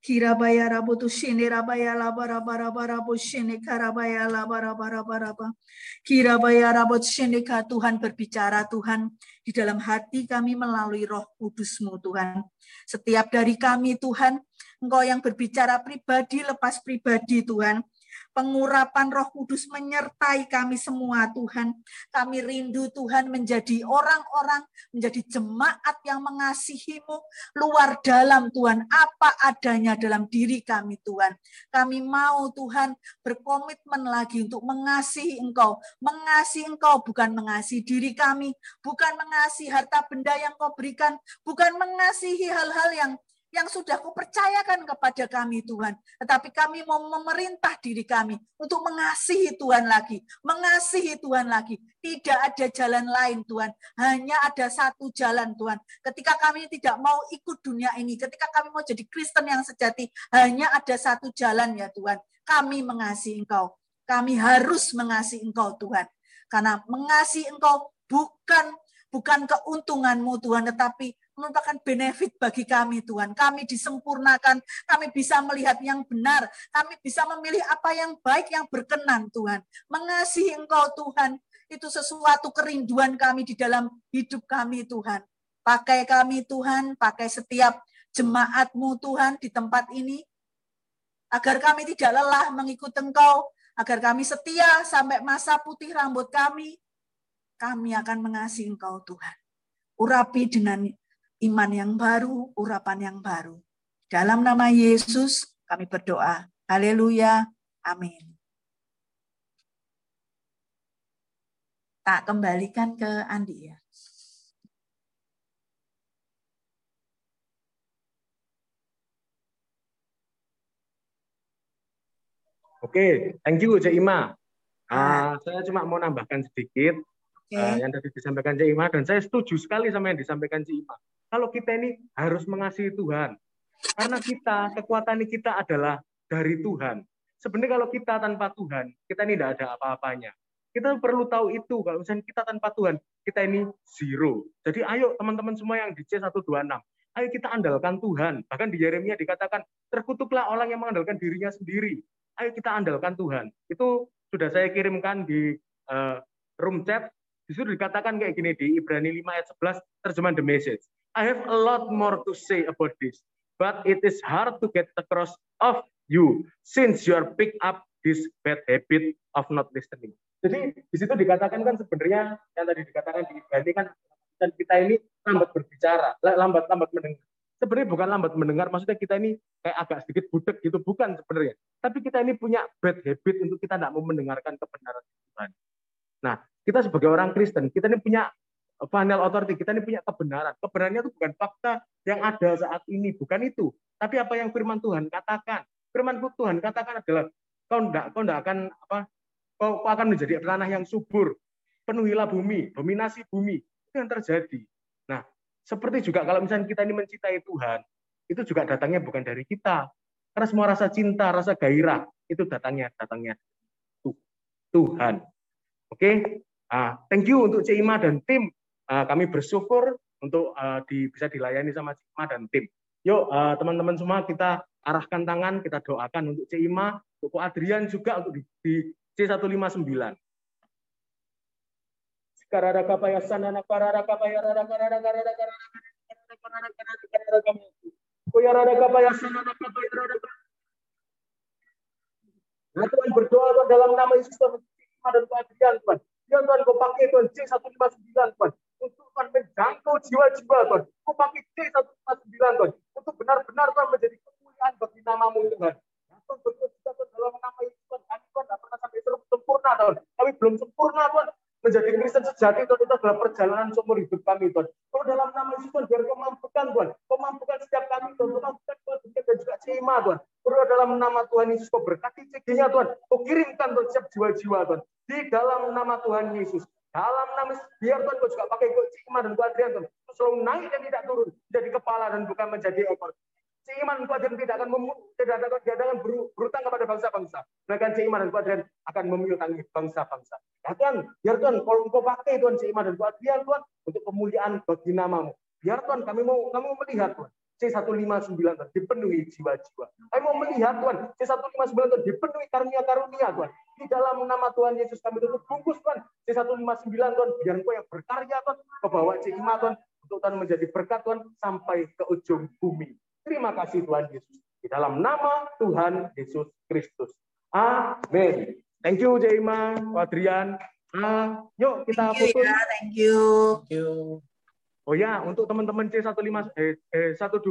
Kira baya rabutu shine rabaya la bara bara bara bu shine karabaya la bara bara bara ba. Kira baya rabut shine ka Tuhan berbicara Tuhan di dalam hati kami melalui roh kudusmu Tuhan. Setiap dari kami Tuhan, Engkau yang berbicara pribadi lepas pribadi Tuhan. Pengurapan roh kudus menyertai kami semua Tuhan. Kami rindu Tuhan menjadi orang-orang, menjadi jemaat yang mengasihimu luar dalam Tuhan. Apa adanya dalam diri kami Tuhan. Kami mau Tuhan berkomitmen lagi untuk mengasihi Engkau. Mengasihi Engkau bukan mengasihi diri kami, bukan mengasihi harta benda yang Kau berikan, bukan mengasihi hal-hal yang yang sudah kau percayakan kepada kami Tuhan. Tetapi kami mau memerintah diri kami untuk mengasihi Tuhan lagi. Mengasihi Tuhan lagi. Tidak ada jalan lain Tuhan. Hanya ada satu jalan Tuhan. Ketika kami tidak mau ikut dunia ini. Ketika kami mau jadi Kristen yang sejati. Hanya ada satu jalan ya Tuhan. Kami mengasihi Engkau. Kami harus mengasihi Engkau Tuhan. Karena mengasihi Engkau bukan bukan keuntunganmu Tuhan, tetapi merupakan benefit bagi kami Tuhan. Kami disempurnakan, kami bisa melihat yang benar, kami bisa memilih apa yang baik, yang berkenan Tuhan. Mengasihi Engkau Tuhan, itu sesuatu kerinduan kami di dalam hidup kami Tuhan. Pakai kami Tuhan, pakai setiap jemaatmu Tuhan di tempat ini, agar kami tidak lelah mengikut Engkau, agar kami setia sampai masa putih rambut kami, kami akan mengasihi Engkau Tuhan. Urapi dengan iman yang baru, urapan yang baru. Dalam nama Yesus kami berdoa. Haleluya. Amin. Tak kembalikan ke Andi ya. Oke, thank you Cik Ima. Uh, saya cuma mau nambahkan sedikit okay. uh, yang tadi disampaikan Cik Ima dan saya setuju sekali sama yang disampaikan Cik Ima kalau kita ini harus mengasihi Tuhan. Karena kita, kekuatan kita adalah dari Tuhan. Sebenarnya kalau kita tanpa Tuhan, kita ini tidak ada apa-apanya. Kita perlu tahu itu, kalau misalnya kita tanpa Tuhan, kita ini zero. Jadi ayo teman-teman semua yang di C126, ayo kita andalkan Tuhan. Bahkan di Yeremia dikatakan, terkutuklah orang yang mengandalkan dirinya sendiri. Ayo kita andalkan Tuhan. Itu sudah saya kirimkan di uh, room chat, di situ dikatakan kayak gini di Ibrani 5 ayat 11, terjemahan The Message. I have a lot more to say about this, but it is hard to get across of you since you are pick up this bad habit of not listening. Jadi di situ dikatakan kan sebenarnya yang tadi dikatakan di Ibrani kan dan kita ini lambat berbicara, lambat lambat mendengar. Sebenarnya bukan lambat mendengar, maksudnya kita ini kayak agak sedikit budek gitu, bukan sebenarnya. Tapi kita ini punya bad habit untuk kita tidak mau mendengarkan kebenaran Tuhan. Nah, kita sebagai orang Kristen, kita ini punya final authority kita ini punya kebenaran. Kebenarannya itu bukan fakta yang ada saat ini, bukan itu. Tapi apa yang firman Tuhan katakan. Firman Tuhan katakan adalah kau tidak kau tidak akan apa kau, kau akan menjadi tanah yang subur. Penuhilah bumi, dominasi bumi. Itu yang terjadi. Nah, seperti juga kalau misalnya kita ini mencintai Tuhan, itu juga datangnya bukan dari kita. Karena semua rasa cinta, rasa gairah itu datangnya datangnya Tuhan. Oke, ah, thank you untuk Cima dan tim uh, kami bersyukur untuk uh, di, bisa dilayani sama Cima dan tim. Yuk uh, teman-teman semua kita arahkan tangan, kita doakan untuk Cima, untuk Adrian juga untuk di, di C159. Karara kapaya sanana karara kapaya rara karara karara karara karara karara karara kapaya sanana kapaya rara Nah, Tuhan berdoa dalam nama Yesus Tuhan dan Adrian Tuhan. Ya Tuhan, kau pakai Tuhan C159 Tuhan untuk Tuhan menjangkau jiwa-jiwa Tuhan. Kau pakai C149 Tuhan. Untuk benar-benar Tuhan menjadi kemuliaan bagi namamu Tuhan. Ya Tuhan berdoa juga Tuhan dalam nama Tuhan. Kami Tuhan tidak pernah sampai sempurna Tuhan. Kami belum sempurna Tuhan. Menjadi Kristen sejati Tuhan itu adalah perjalanan seumur hidup kami Tuhan. Kau dalam nama Yesus Tuhan biar kau mampukan Tuhan. Kau setiap kami Tuhan. Kau mampukan Tuhan dan juga Cima Tuhan. Berdoa dalam nama Tuhan Yesus kau berkati cekinya Tuhan. Kau kirimkan Tuhan setiap jiwa-jiwa Tuhan. Di dalam nama Tuhan Yesus. Dalam nama biar Tuhan kau juga pakai kau Cima dan kau Adrian Tuhan. Selalu naik dan tidak turun. Menjadi kepala dan bukan menjadi ekor. Seiman dan tidak akan tidak akan tidak akan ber- berutang kepada bangsa-bangsa. Melainkan Seiman dan Adrian akan memiutangi bangsa-bangsa. Ya Tuhan, biar Tuhan kalau Engkau pakai Tuhan Seiman dan Adrian Tuhan untuk kemuliaan bagi namamu. Biar Tuhan kami mau kami mau melihat Tuhan. C159 Tuhan dipenuhi jiwa-jiwa. Kami mau melihat Tuhan C159 Tuhan dipenuhi karunia-karunia Tuhan. Di dalam nama Tuhan Yesus kami tutup bungkus Tuhan. C159 Tuhan biar Engkau yang berkarya Tuhan. Kebawa C5 Tuhan untuk Tuhan menjadi berkat Tuhan sampai ke ujung bumi. Terima kasih Tuhan Yesus. Di dalam nama Tuhan Yesus Kristus. Amin. Thank you Jaima, Adrian. Ah, yuk kita Thank you foto. ya, thank you. Oh ya, untuk teman-teman C15 eh, eh 12